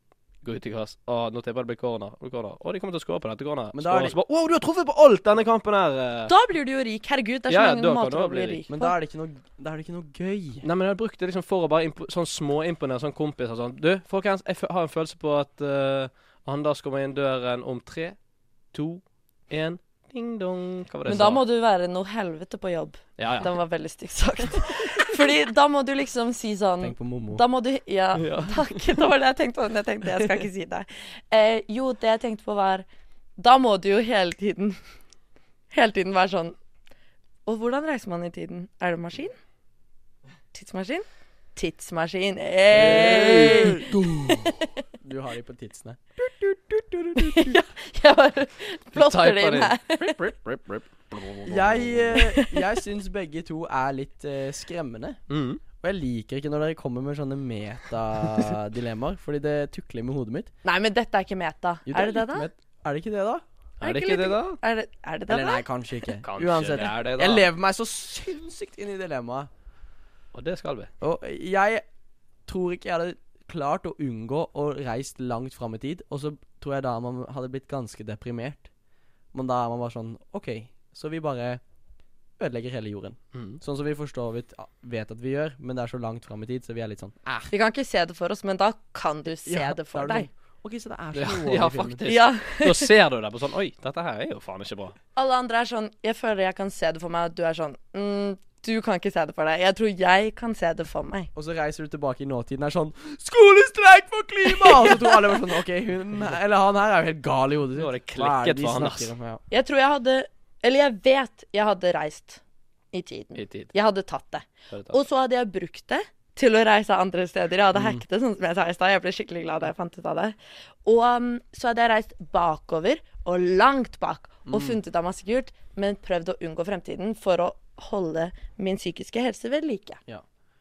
Gå ut i kast. Å, nå tipper jeg det blir corner. Det corner. Å, de kommer til å skåre på dette corneret. Men da er det... så bare, Wow, du har truffet på alt denne kampen her! eh. Da blir du jo rik. Herregud, det er så Ja, mange måter du å bli rik rik Men på. da er det ikke noe, da er det ikke noe gøy. Nei, men jeg har brukt det liksom for å bare impo sånn småimponere sånn kompiser sånn. Du, folkens, jeg har en følelse på at uh, Anders kommer inn døren om tre, to, én. Ding dong. Hva var det Men da sa? må du være noe helvete på jobb. Ja, ja. Den var veldig stygt sagt. *laughs* Fordi da må du liksom si sånn Tenk på Momo. Da må du Ja, *laughs* Ja. takk. Det var det jeg tenkte på. Men jeg tenkte jeg skal ikke si det. Eh, jo, det jeg tenkte på var Da må du jo hele tiden Hele tiden være sånn Og hvordan reiser man i tiden? Er det maskin? Tidsmaskin? Tidsmaskin. Hey! Du har de på tidsene. Ja, jeg bare plotter det inn her. Jeg, eh, jeg syns begge to er litt uh, skremmende. Mm. Og jeg liker ikke når dere kommer med sånne metadilemmaer, fordi det tukler med hodet mitt. Nei, men dette er ikke meta. Jo, er det det, litt da? Er det ikke det, da? Er det ikke det, da? Er det er det, det Eller da? nei, kanskje ikke. Kanskje Uansett. det er det, da. Jeg lever meg så sinnssykt inn i dilemmaet. Og det skal vi. Og jeg tror ikke jeg hadde klart å unngå å reise langt fram i tid. Og så tror jeg da man hadde blitt ganske deprimert. Men da er man bare sånn OK, så vi bare ødelegger hele jorden. Mm. Sånn som vi forstår vidt vet at vi gjør, men det er så langt fram i tid, så vi er litt sånn Vi kan ikke se det for oss, men da kan du se Ja, det for deg. sånn, Ok, så det er *laughs* så Ja, ja filmen. faktisk. Ja. *laughs* Da ser du det på sånn Oi, dette her er jo faen ikke bra. Alle andre er sånn Jeg føler jeg kan se det for meg, at du er sånn mm, Du kan ikke se det for deg. Jeg tror jeg kan se det for meg. Og så reiser du tilbake i nåtiden og er sånn 'Skolestreik for klima!' Og så tror alle var sånn OK, hun Eller han her er jo helt gal i hodet sitt. Det de for han, om? Ja. Jeg tror jeg hadde Eller jeg vet jeg hadde reist i tiden. I tid. Jeg hadde tatt det. Tatt? Og så hadde jeg brukt det til å reise andre steder. Jeg hadde Mm. hacket det, sånn som jeg sa i stad. Jeg ble skikkelig glad da jeg fant ut av det. Og um, så hadde jeg reist bakover, og langt bak, Mm. og funnet ut av masse kult, men prøvd å unngå fremtiden for å holde min psykiske helse ved like.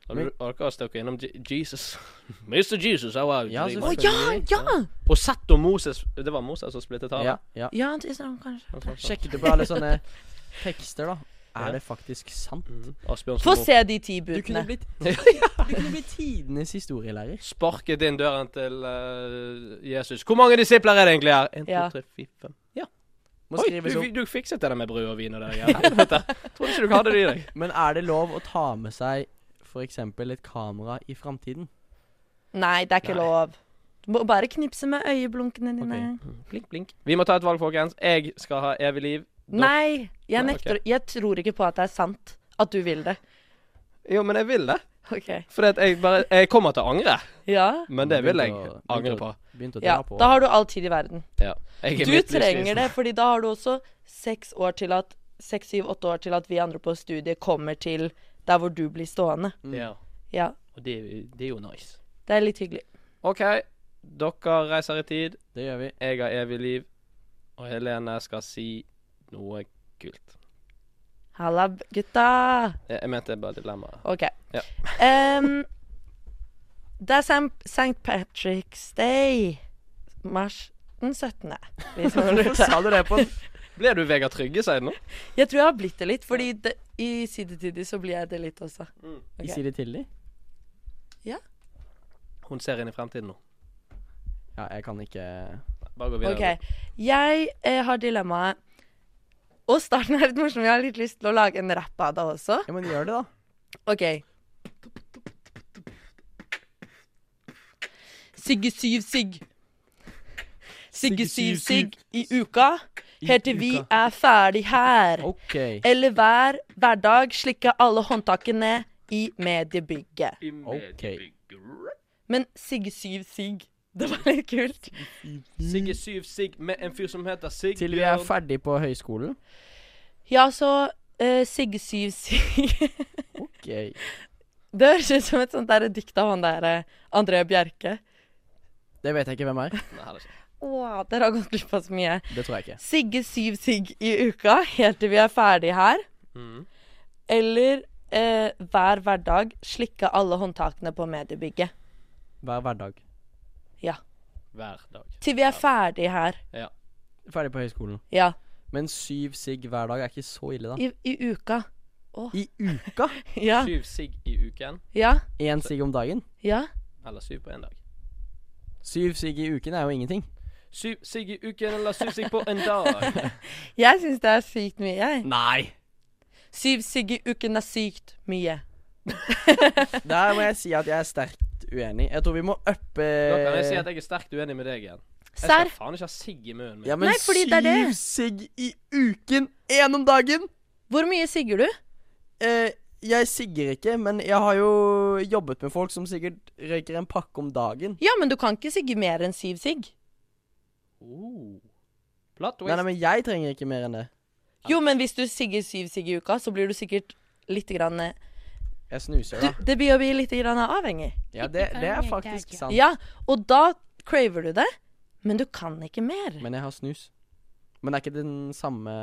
Har du- har dere støkket innom Jesus? *laughs* Mr. Jesus, how are you? Ja, Å ja, ja! Og sett om Moses Det var Moses som splittet havet. Ja, ja. Ja, Islam, kanskje. Sjekket du på alle sånne *laughs* tekster, da? Er det faktisk sant? Mm. Få se de ti Du kunne budene. blitt *laughs* Du kunne blitt tidenes historielærer. sparket inn døren til uh, Jesus. Hvor mange disipler er det egentlig her? En, to, Ja. tre, fire, fem. Må Oi, du, skrives opp. du fikset det der med brød og vin og det der. *laughs* Trodde ikke du hadde det i deg. Men er det lov å ta med seg f.eks. et kamera i framtiden? Nei, det er ikke Nei. lov. Du må bare knipse med øyeblunkene dine. Blink, blink. Vi må ta et valg, folkens. Jeg skal ha evig liv. Dere- Nei, jeg Nei, Okay. Jeg tror ikke på at det er sant at du vil det. Jo, men jeg vil det. OK. For jeg bare Jeg kommer til å angre. Ja. Men det vil jeg å- angre på. å- å ja. på. Da har du all tid i verden. Ja. Jeg er Du trenger det, fordi da har du også seks år til at Seks, syv, åtte år til at vi andre på studiet kommer til der hvor du blir stående. Mm. Ja. Ja. Og det, det er jo nice. Det er litt hyggelig. OK. Dere reiser i tid. Det gjør vi. Jeg har evig liv. Og Helene skal si noe kult. Halla, gutta. Jeg, jeg mente bare dilemmaet. OK. Ja. um, det er St. Patrick's Day. Mars den 17. *laughs* Hvis Hvorfor sa du det på en Ble du Vegard Trygge, sier du nå? Jeg tror jeg har blitt det litt, fordi det, i sidetidig så blir jeg det litt også. I Ok. Ja. Hun ser inn i fremtiden nå. Ja, jeg kan ikke Bare gå videre. OK. Jeg eh, har dilemmaet Og starten er litt morsom. Jeg har litt lyst til å lage en rapp av det også. Ja, men gjør det, da. OK. Sigge syv sigg. Sigge syv sigg i uka. Helt til vi er ferdig her. OK. Eller hver hverdag slikke alle håndtakene i mediebygget. I mediebygget. Okay. Men Sigge syv sigg, det var litt kult. Sigge Syv Sigg med en fyr som heter Sigbjørn. Til vi er ferdig på høyskolen? Ja, så uh, Sigge syv sigg *laughs* OK. Det høres ut som et sånt der dikt av han der eh, André Bjerke. Det vet jeg ikke hvem er. Nei, det er ikke. Å, dere har gått glipp av så mye. Det tror jeg ikke. Sigge syv sigg i uka helt til vi er ferdig her. Mm. Eller eh, hver hverdag slikke alle håndtakene på mediebygget. Hver hverdag. Hver dag. Til vi er ferdig her. Ferdig på høyskolen. Ja. Men syv sigg hver dag er ikke så ille, da. I, i uka. I uka? *laughs* Ja. Syv sigg i uken. Ja. Én sigg om dagen? Ja. Eller syv på én dag. Syv sigg i uken er jo ingenting. Syv sigg i uken eller syv sigg på en dag. *laughs* Jeg syns det er sykt mye, jeg. Nei! Syv sigg i uken er sykt mye. *laughs* Der må jeg si at jeg er sterkt uenig. Jeg tror vi må uppe Da kan jeg si at jeg er sterkt uenig med deg igjen. Jeg Serr? skal faen ikke ha sigg i munnen min. Ja, men Nei, fordi det er det. syv sigg i uken! Én om dagen! Hvor mye sigger du? Eh, jeg sigger ikke, men jeg har jo jobbet med folk som sikkert røyker en pakke om dagen. Ja, men du kan ikke sigge mer enn syv sigg. Oh. Plot twist. Nei, nei, men jeg trenger ikke mer enn det. Jo, men hvis du sigger syv sigg i uka, så blir du sikkert litt grann eh, Jeg snuser, du. Det blir å bli litt grann avhengig. Ja, det, det er faktisk sant. Ja, og da craver du det, men du kan ikke mer. Men jeg har snus. Men det er ikke den samme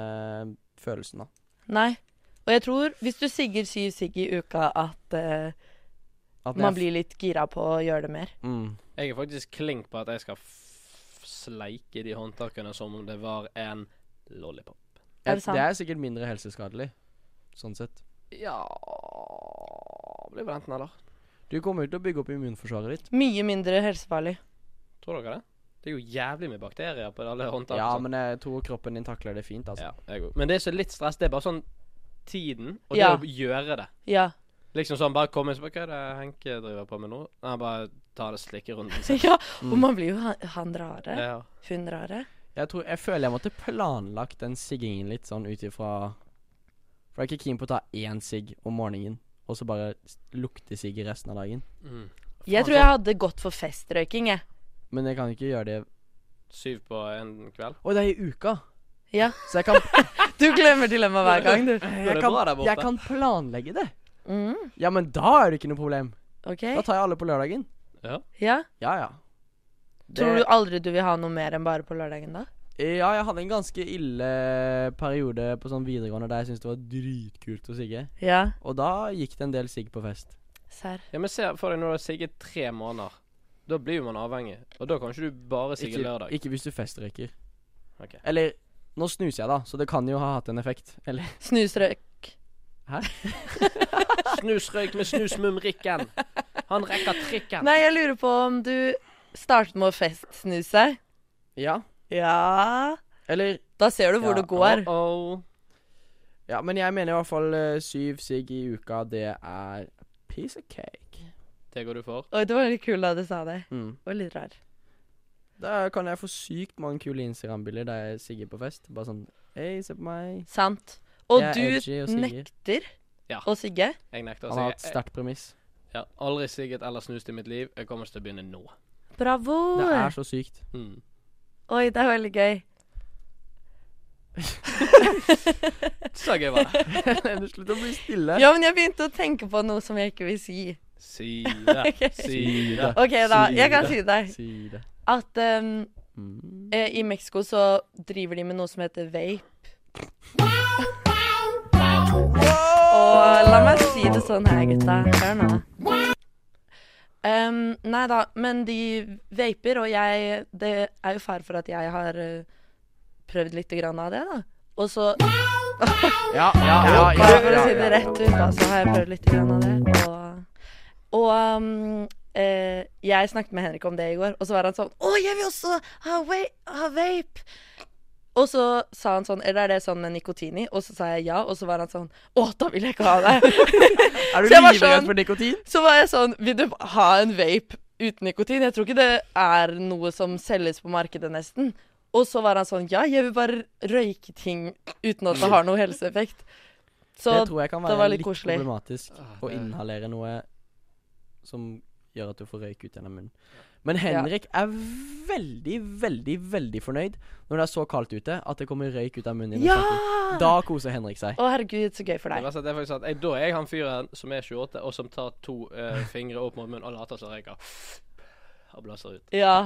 følelsen, da. Nei. Og jeg tror, hvis du sigger syv sigg i uka, at uh, At man blir litt gira på å gjøre det mer. mm. Jeg er faktisk klink på at jeg skal f sleike de håndtakene som om det var en lollipop. Er det sant? Det er sikkert mindre helseskadelig. Sånn sett. Ja blir vel enten eller. Du kommer jo til å bygge opp immunforsvaret ditt. Mye mindre helsefarlig. Tror dere det? Det er jo jævlig med bakterier på alle håndtak. Ja, sånn. men jeg tror kroppen din takler det fint, altså. ja, jeg. Men det er så litt stress. Det er bare sånn tiden, og Ja. det å gjøre det. Ja. Liksom sånn bare komme inn Hva er det Henke driver på med nå? Nei, bare ta det slikkerunden sin. *laughs* ja, og man blir jo han, han rare. Ja. Hun rare. Jeg tror Jeg føler jeg måtte planlagt den siggingen litt sånn ut ifra For jeg er ikke keen på å ta én sigg om morgenen, og så bare lukte sigg resten av dagen. Mm. Jeg tror jeg hadde gått for festrøyking, jeg. Men jeg kan ikke gjøre det Syv på en kveld. Å, det er i uka! Ja. Så jeg kan, *laughs* Du glemmer dilemmaet hver gang, du. jeg kan, jeg kan planlegge det. Mm, Ja, men da er det ikke noe problem. Okay. Da tar jeg alle på lørdagen. Ja. Ja. Ja, ja. Tror du aldri du vil ha noe mer enn bare på lørdagen, da? Ja, jeg hadde en ganske ille periode på sånn videregående der jeg syntes det var dritkult å sigge. Ja. Og da gikk det en del sigg på fest. Serr. ja, men se for deg når du har sigget tre måneder. Da blir jo man avhengig. Og da kan ikke du bare sigge Ikke, lørdag. ikke hvis du festrøyker. Ok. Eller Nå snuser jeg, da, så det kan jo ha hatt en effekt. Eller *laughs* Snusrøyk. *laughs* Snusrøyk med snusmumrikken. Han rekker trikken. Nei, jeg lurer på om du startet med å festsnuse. Ja. Ja Eller Da ser du hvor Ja, det går. Oh, Ja, men jeg mener i hvert fall eh, syv sigg i uka, det er piece of cake. det går du for. Oi, det var litt kult da du sa det. Mm. Var litt rar. Da kan jeg få sykt mange kule Instagram-bilder der jeg sigger på fest. Bare sånn Hei, se på meg. Sant. Og Jeg du og nekter Ja. å sigge? Jeg nekter å sigge. Han har et sterkt premiss. Ja. aldri sigget eller snust i mitt liv. Jeg kommer til å begynne nå. Bravo! Det er så sykt. Mm. Oi, det er veldig gøy. *laughs* Så gøy var det. *laughs* Slutt å bli stille. Ja, men jeg begynte å tenke på noe som jeg ikke vil si. Si *laughs* det. Si det. OK, da. Jeg kan si det. Si det. At um, Mm. eh, i Mexico så driver de med noe som heter vape. Og la meg si det sånn her, gutta. Hør nå. Um, nei da, men de vaper, og jeg Det er jo fare for at jeg har eh, prøvd litt grann av det, da. Og så *laughs* Ja, ja, ja. Bare for å si det rett ut, da, så har jeg prøvd litt grann av det. Og, og um, eh, jeg snakket med Henrik om det i går, og så var han sånn Å, jeg vil også ha, ha vape! Og så sa han sånn Eller er det sånn med nikotini? Og så sa jeg ja, og så var han sånn Å, da vil jeg ikke ha det. *laughs* Er du livredd sånn- for nikotin? så var jeg sånn Vil du ha en vape uten nikotin? Jeg tror ikke det er noe som selges på markedet, nesten. Og så var han sånn Ja, jeg vil bare røyke ting uten at det har noe helseeffekt. Så det tror jeg kan være litt litt koselig. problematisk Ah, å inhalere noe som gjør at du får røyk ut gjennom munnen. Men Henrik er veldig, veldig, veldig fornøyd når det er så kaldt ute at det kommer røyk ut av munnen. Ja! Da koser Henrik seg. Å, herregud, så gøy for Det deg. Det er faktisk at jeg, Da er jeg han fyren som er 28, og som tar to uh, fingre opp mot munnen og later som røyker. Og blåser ut. Ja.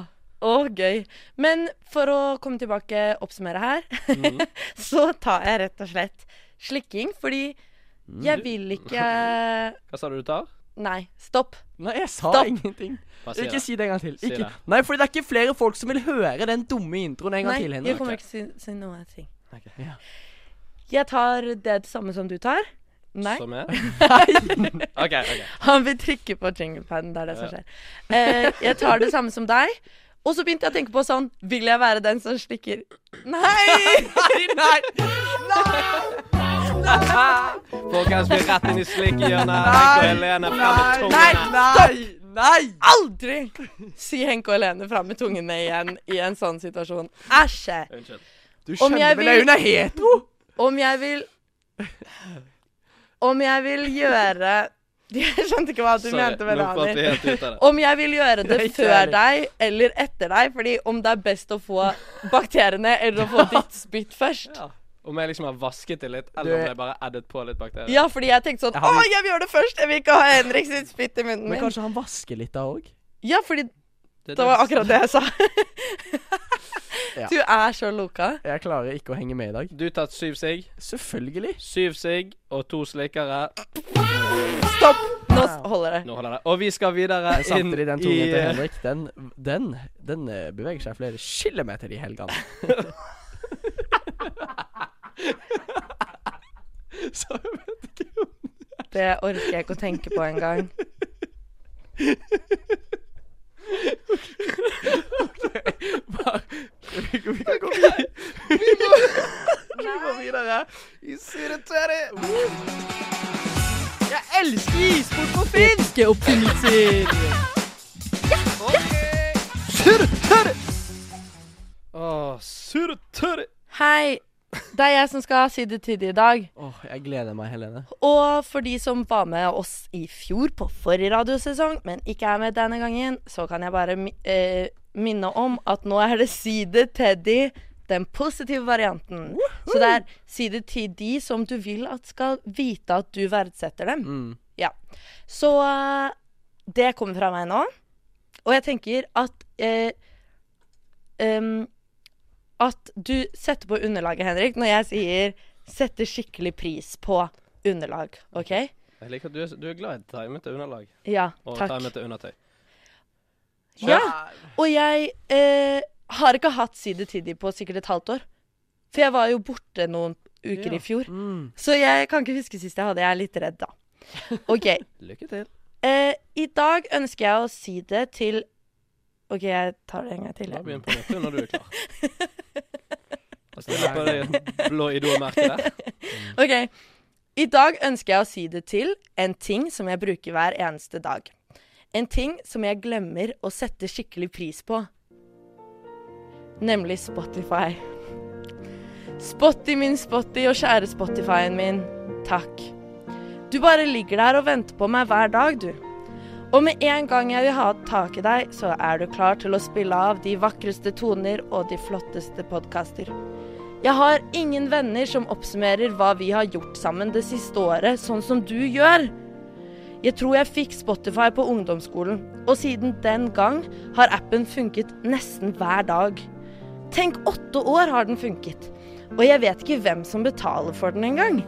Å, gøy. Men for å komme tilbake, oppsummere her, mm. *laughs* så tar jeg rett og slett slikking, fordi Mm. jeg vil ikke Hva sa du du tar? Nei, stopp. Nei, jeg sa Stopp. ingenting. Bare si Ikke det. si det en gang til. Si Ikke. det. Nei, for det er ikke flere folk som vil høre den dumme introen en gang Nei, til, jeg kommer ikke til å si noe. Ting. Ja. Jeg tar det samme som du tar. Nei. Som er? *laughs* OK. ok Han vil trykke på jinglepaden. Det er det som skjer. Eh, jeg tar det samme som deg. Og så begynte jeg å tenke på sånn Vil jeg være den som slikker *laughs* Nei! Nei! nei, *laughs* Folkens, vi er rett inn i slikkehjørnet. Henk og Helene frem med Nei, tungene. nei, nei! Aldri si Henke og Helene fram med tungene igjen i en sånn situasjon. Æsj! Unnskyld. Du kjenner skjønner vel at hun er hetero? Om jeg vil Om jeg vil gjøre Jeg skjønte ikke hva du Sorry, mente med det. Om jeg vil gjøre det før deg eller etter deg, fordi om det er best å få bakteriene eller å få *laughs* ditt spytt først. Ja. Om jeg liksom har vasket det litt, Du- eller om jeg bare addet på litt bakterier. Ja, fordi jeg tenkte sånn Jeg har Å, jeg vil gjøre det først! Jeg vil ikke ha Henrik sitt spytt i munnen Men kanskje han vasker litt da òg? Ja, fordi Det, det var akkurat det jeg sa. *laughs* Ja. Du er så loka. Jeg klarer ikke å henge med i dag. Du tatt syv sigg, Selvfølgelig. syv sigg og to slikkere. Stopp! Nå holder det. Nå holder det. Og vi skal videre inn i den tungen i til Henrik, den, den, den beveger seg flere kilometer i helgene. *laughs* *laughs* Så jeg vet ikke om Det orker jeg ikke å tenke på engang. Bare- Vi vi kan gå videre. Vi må, vi går videre. I Sydetøri. Jeg elsker isbord på finsk! oppfinnelser! surr-tørr! Åh, surr-tørr! Hei, det er jeg som skal si det til deg i dag. Åh, jeg gleder meg, Helene. Og for de som var med oss i fjor på forrige radiosesong, men ikke er med denne gangen, så kan jeg bare eh, minne om at nå er det Si det Teddy, den positive varianten. Så det er si det til de som du vil at skal vite at du verdsetter dem. Mm. Ja. Så eh, det kommer fra meg nå. Og jeg tenker at eh, em, At du setter på underlaget, Henrik, når jeg sier 'setter skikkelig pris på underlag'. OK? Jeg liker at du er, du er glad i timete underlag. Ja, Og takk. timete undertøy. Ja, og jeg eh, har ikke hatt Side Tiddy på sikkert et halvt år. For jeg var jo borte noen uker Ja. i fjor. Mm. Så jeg kan ikke huske sist jeg hadde. Jeg er litt redd, da. *laughs* OK. Lykke til. Eh, I dag ønsker jeg å si det til OK, jeg tar det en gang til. Da jeg. begynn på nytt når du er klar. Jeg stiller på det *laughs* blå idolmerket der. *laughs* OK. I dag ønsker jeg å si det til en ting som jeg bruker hver eneste dag. En ting som jeg glemmer å sette skikkelig pris på. Nemlig Spotify. Spotty min Spotty og kjære Spotify-en min, takk. Du bare ligger der og venter på meg hver dag, du. Og med en gang jeg vil ha tak i deg, så er du klar til å spille av de vakreste toner og de flotteste podkaster. Jeg har ingen venner som oppsummerer hva vi har gjort sammen det siste året, sånn som du gjør. Jeg tror jeg fikk Spotify på ungdomsskolen, og siden den gang har appen funket nesten hver dag. Tenk, åtte år har den funket. Og jeg vet ikke hvem som betaler for den engang.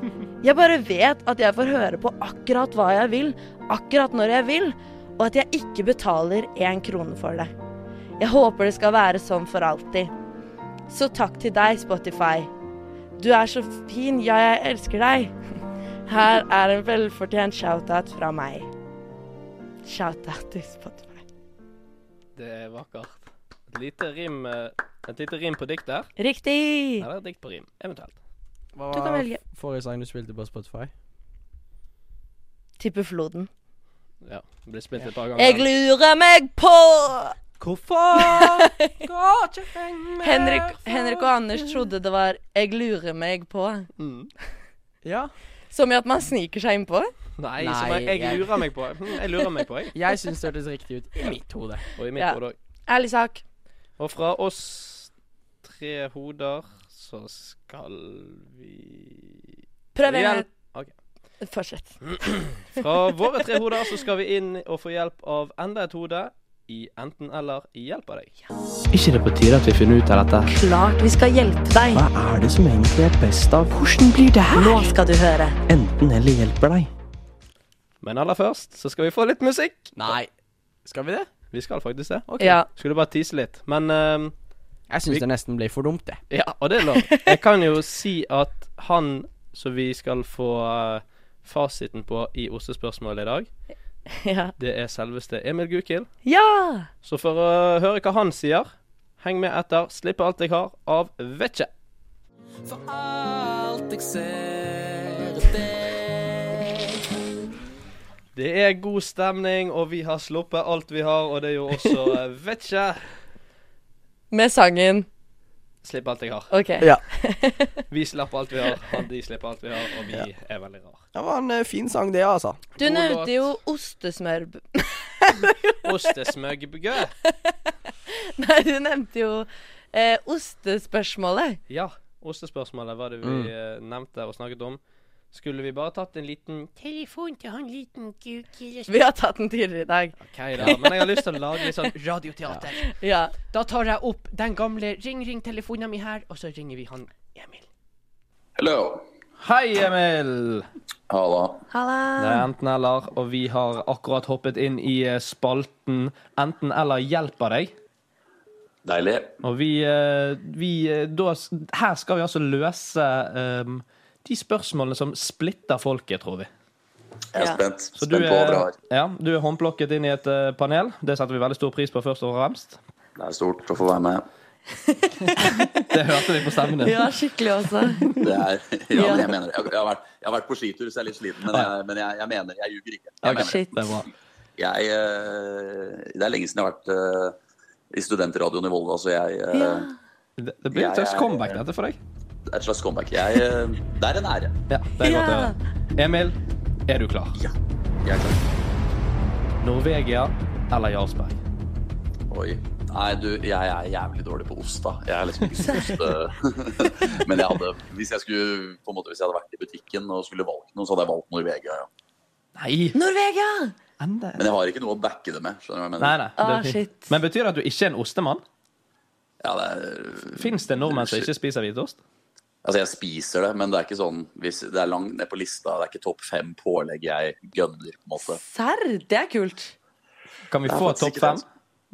Jeg bare vet at jeg får høre på akkurat hva jeg vil, akkurat når jeg vil, og at jeg ikke betaler én krone for det. Jeg håper det skal være sånn for alltid. Så takk til deg, Spotify. Du er så fin, ja, jeg elsker deg. *laughs* Her er en velfortjent shout-out fra meg. Shout-out til Spotify. Det er vakkert. Et lite rim, eh, et lite rim på dikt der. Riktig! Eller et dikt på rim, eventuelt. Hva var forrige sang du spilte på Spotify? Tipper floden. Ja, det blir spilt et par ganger. Jeg lurer meg på Hvorfor? Henrik, Henrik og Anders trodde det var 'Jeg lurer meg på'. Mm. *laughs* Ja. Som i at man sniker seg innpå. Nei, Nei, som jeg, jeg lurer meg på. Hm, Jeg lurer meg på, jeg. *laughs* Jeg syns det hørtes riktig ut i mitt hode. Og i mitt Ja. hode òg. Ærlig sak. Og fra oss tre hoder så skal vi Prøv en. Fortsett. *clears throat* Fra våre tre hoder så skal vi inn og få hjelp av enda et hode i enten-eller i Hjelp av deg. Ikke det på tide at vi finner ut av dette? Klart vi skal hjelpe deg. Hva er det som egentlig er best av? Hvordan blir det her? Nå skal du høre. Enten eller hjelper deg. Men aller først så skal vi få litt musikk. Nei. Skal vi det? Vi skal faktisk det. Okay. Ja. Skulle bare tease litt. Men uh, Jeg syns Vi- det nesten blir for dumt, det. Ja, og det er lov. *laughs* Jeg kan jo si at han som vi skal få eh, fasiten på i ostespørsmålet i dag, *laughs* Ja. det er selveste Emil Gukild. ja. Så for å høre hva han sier, heng med etter 'Slippe alt jeg har' av Vetche. For alt jeg ser deg. Det er god stemning, og vi har sluppet alt vi har, og det er jo også Vetje Vetche. *laughs* Med sangen. Slipp alt jeg har. OK. Ja. *laughs* Vi slapp alt vi har, han de slipper alt vi har, og vi er veldig rar. Det var en eh, fin sang, det, altså. Du God nevnte låt. jo ostesmør... *laughs* Ostesmøgbø. *laughs* Nei, du nevnte jo eh, ostespørsmålet. Ja, ostespørsmålet var det vi Mm. eh, nevnte og snakket om. Skulle vi bare tatt en liten Telefon til han liten kuk Vi har tatt den tidligere i dag. OK, da. Men jeg har lyst til å lage litt sånn radioteater. Ja. Da tar jeg opp den gamle ring-ring-telefonen min her, og så ringer vi han Emil. Hello. Hei, Emil! Halla. Det er enten-eller, og vi har akkurat hoppet inn i eh, spalten Enten-eller hjelper deg. Deilig. Og vi, eh, vi eh, da, Her skal vi altså løse eh, de spørsmålene som splitter folket, tror vi. Jeg er Ja. spent. Så du er, har. ja, du er håndplukket inn i et eh, panel. Det setter vi veldig stor pris på, først og fremst. Det er stort å få være med. *laughs* Det hørte vi på stemmen din. Ja, skikkelig også. *laughs* Det er, ja, men jeg mener jeg, jeg, har vært, jeg har vært på skitur, så jeg er litt sliten. Men jeg, men jeg, jeg mener Jeg ljuger ikke. Jeg, okay, Shit. Det er bra. jeg, eh, det er lenge siden jeg har vært uh, i studentradioen i Volda, så jeg uh, Ja. Det, det blir et slags comeback, dette, for deg. Et slags comeback. Jeg, eh, det er en ære. Ja, det er godt å høre. Emil, er du klar? Ja. Jeg er klar. Norvegia eller Jarlsberg? Oi. Nei, du, jeg er jævlig dårlig på ost, da. Jeg er liksom ikke så ost... eh, *laughs* Men jeg hadde Hvis jeg skulle på en måte, hvis jeg hadde vært i butikken og skulle valgt noe, så hadde jeg valgt Norvegia. Ja. Nei! Norvegia! Enda. Men jeg har ikke noe å backe det med. Skjønner du hva jeg mener? Nei, nei. det Ah, shit. Men betyr det at du ikke er en ostemann? Ja, det er, Fins det nordmenn som ikke spiser hvitost? Altså, jeg spiser det, men det er ikke sånn hvis Det er langt ned på lista. Det er ikke topp fem pålegg jeg gønner, på en måte. Serr, det er kult. Kan vi få topp fem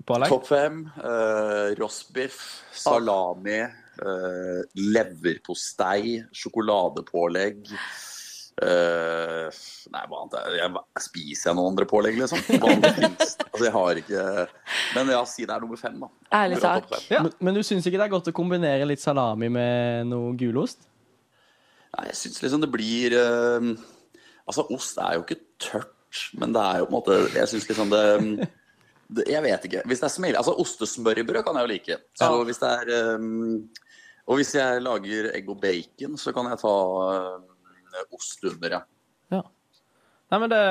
pålegg? Topp fem. Uh, Rostbiff, salami, uh, leverpostei, sjokoladepålegg. Eh, nei, hva annet er jeg, Spiser jeg noen andre pålegg, liksom? Hva annet finnes? Altså, jeg har ikke Men ja, si det er nummer fem, da. Ærlig sak. Ja. Men, men du syns ikke det er godt å kombinere litt salami med noe gulost? Nei, jeg syns liksom det blir uh, Altså, ost er jo ikke tørt, men det er jo på en måte Jeg syns liksom det, det Jeg vet ikke. Hvis det er smil, Altså, ostesmørbrød kan jeg jo like. Så Ja. hvis det er um, Og hvis jeg lager egg og bacon, så kan jeg ta eh, ost under, ja. Ja. Nei, men det,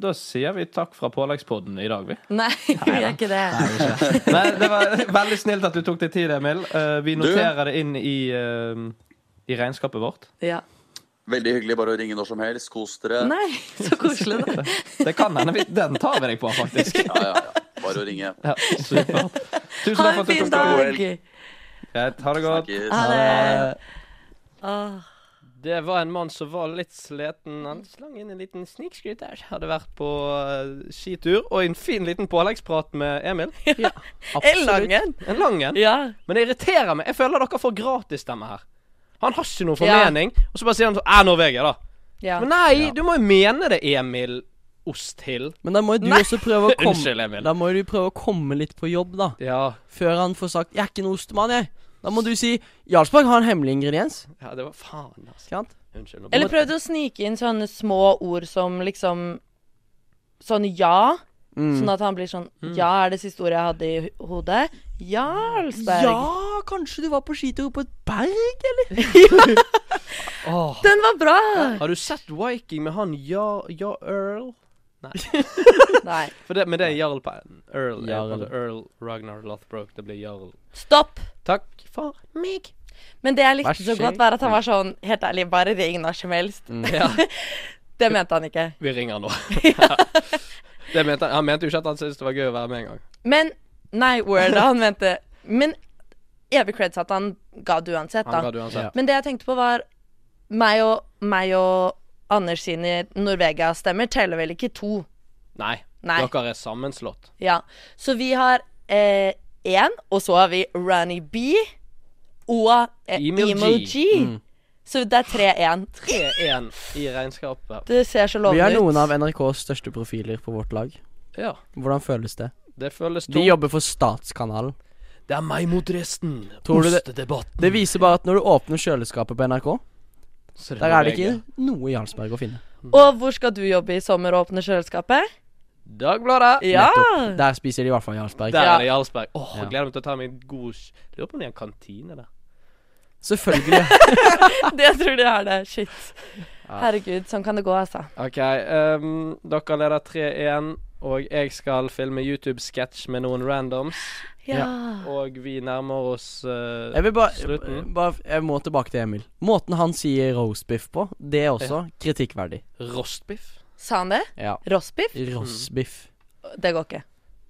Da sier vi takk fra påleggspodden i dag, vi. Nei, *laughs* vi gjør ikke det. Men det var veldig snilt at du tok deg tid, Emil. Eh, vi noterer det inn i, eh, i regnskapet vårt. Ja. Veldig hyggelig. Bare å ringe når som helst. Kos dere. Nei, så koselig, da. *laughs* Det kan hende Den tar vi deg på, faktisk. Ja, ja, ja. Bare å ringe. Ja, supert. Tusen takk for at du tok deg dag. Greit, ha det godt. Snakkes. Ha det. Åh. Det var en mann som var litt sliten. Han slang inn en liten snikskryt der. Hadde vært på uh, skitur. Og en fin liten påleggsprat med Emil. Ja, En lang en. En lang en. Ja. Men det irriterer meg. Jeg føler dere får gratisstemme her. Han har ikke noen Ja. formening, og så bare sier han sånn Æ, Norvegia, da. ja. Men nei, du må jo mene det, Emil Osthild. Men da må jo du Nei. også prøve å *laughs* komme Unnskyld, Emil. Da må du prøve å komme litt på jobb, da. Ja, Før han får sagt 'jeg er ikke noen ostemann', jeg. Da må du si 'Jarlsberg har en hemmelig ingrediens'. ja, det var faen, altså. Sant? Unnskyld. nå Eller prøvde å snike inn sånne små ord som liksom Sånn ja. Mm. Sånn at han blir sånn Ja er det siste ordet jeg hadde i ho- hodet. Jarlsberg. Ja, kanskje du var på skitur på et berg, eller? *laughs* *laughs* Åh. Den var bra! Har du sett Viking med han Ja, ja Earl? Nei. *laughs* For det, men det er Jarl på Earl. Jarl. Earl Ragnar Lothbrok. Det blir Jarl. Stopp! Takk for meg. Men det jeg likte så godt, var at han var sånn Helt ærlig, bare ring når som helst. *laughs* Ja, Det mente han ikke. vi ringer nå. *laughs* *laughs* det mente han, han mente jo ikke at han syntes det var gøy å være med en gang. Men Nei, word. Han mente Men evig creds at han ga det uansett, Han ga da. det uansett. Men det jeg tenkte på, var meg og, meg og Anders sine Norvegia-stemmer teller vel ikke to? Nei, Nei. dere er sammenslått. Ja. Så vi har én, og så har vi Ranny B og eh, Emil G. Emil G. Mm. Så det er 3-1. 3-1 i regnskapet. Det ser så Vi er noen av NRKs største profiler på vårt lag. Ja, Hvordan føles det? det føles De Vi jobber for Statskanalen. Det er meg mot resten. Tror det- Det viser bare at når du åpner kjøleskapet på NRK, Så der er det ikke noe Jarlsberg å finne. Og hvor skal du jobbe i sommer og åpne kjøleskapet? Dagbladet. Ja! Nettopp. Der spiser de i hvert fall Jarlsberg. Der er det Jarlsberg. Åh, Ja. Gleder meg til å ta meg en god Lurer på om de har en kantine der. Selvfølgelig. *laughs* Det jeg tror de har det. Shit. Herregud, sånn kan det gå, altså. OK. Um, dere leder 3-1, og jeg skal filme YouTube-sketsj med noen randoms. Ja. Og vi nærmer oss uh, Jeg vil ba, Slutten. Ba, Jeg må tilbake til Emil. Måten han sier roastbiff på, det er også kritikkverdig. rostbiff. Sa han det? Ja. Rostbiff? Rostbiff. Det går ikke.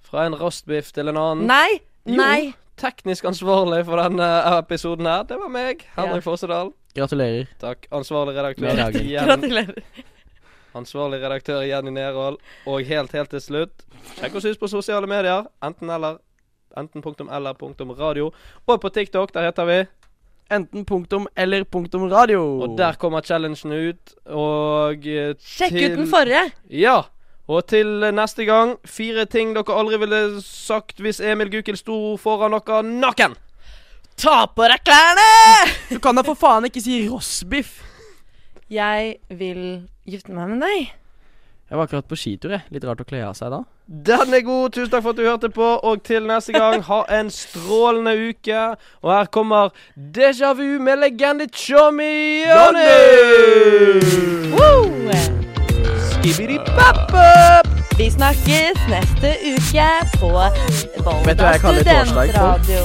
Fra en rostbiff til en annen. Nei! Jo. Nei! Teknisk ansvarlig for denne episoden her, det var meg, Henrik Fossedal. Gratulerer. Takk. Ansvarlig redaktør igjen. Gratulerer. Ansvarlig redaktør Jenny Nerhold. Og helt, helt til slutt, sjekk oss ut på sosiale medier. Enten eller. Enten punktum eller punktum radio. Og på TikTok, der heter vi. Enten punktum eller punktum radio. Og der kommer challengen ut. Og til, Sjekk ut den forrige. Ja. Og til neste gang, fire ting dere aldri ville sagt hvis Emil Gukild sto foran dere naken. Ta på deg klærne! Du kan da for faen ikke si rossbiff. Jeg vil gifte meg med deg. Jeg var akkurat på skitur, jeg. Litt rart å kle av seg da. Den er god. Tusen takk for at du hørte på. Og til neste gang, ha en strålende uke. Og her kommer Déjà Vu med legende Tjommi Johnny! Vi snakkes neste uke på Vet du hva Volda jeg kaller torsdag for? studentradio.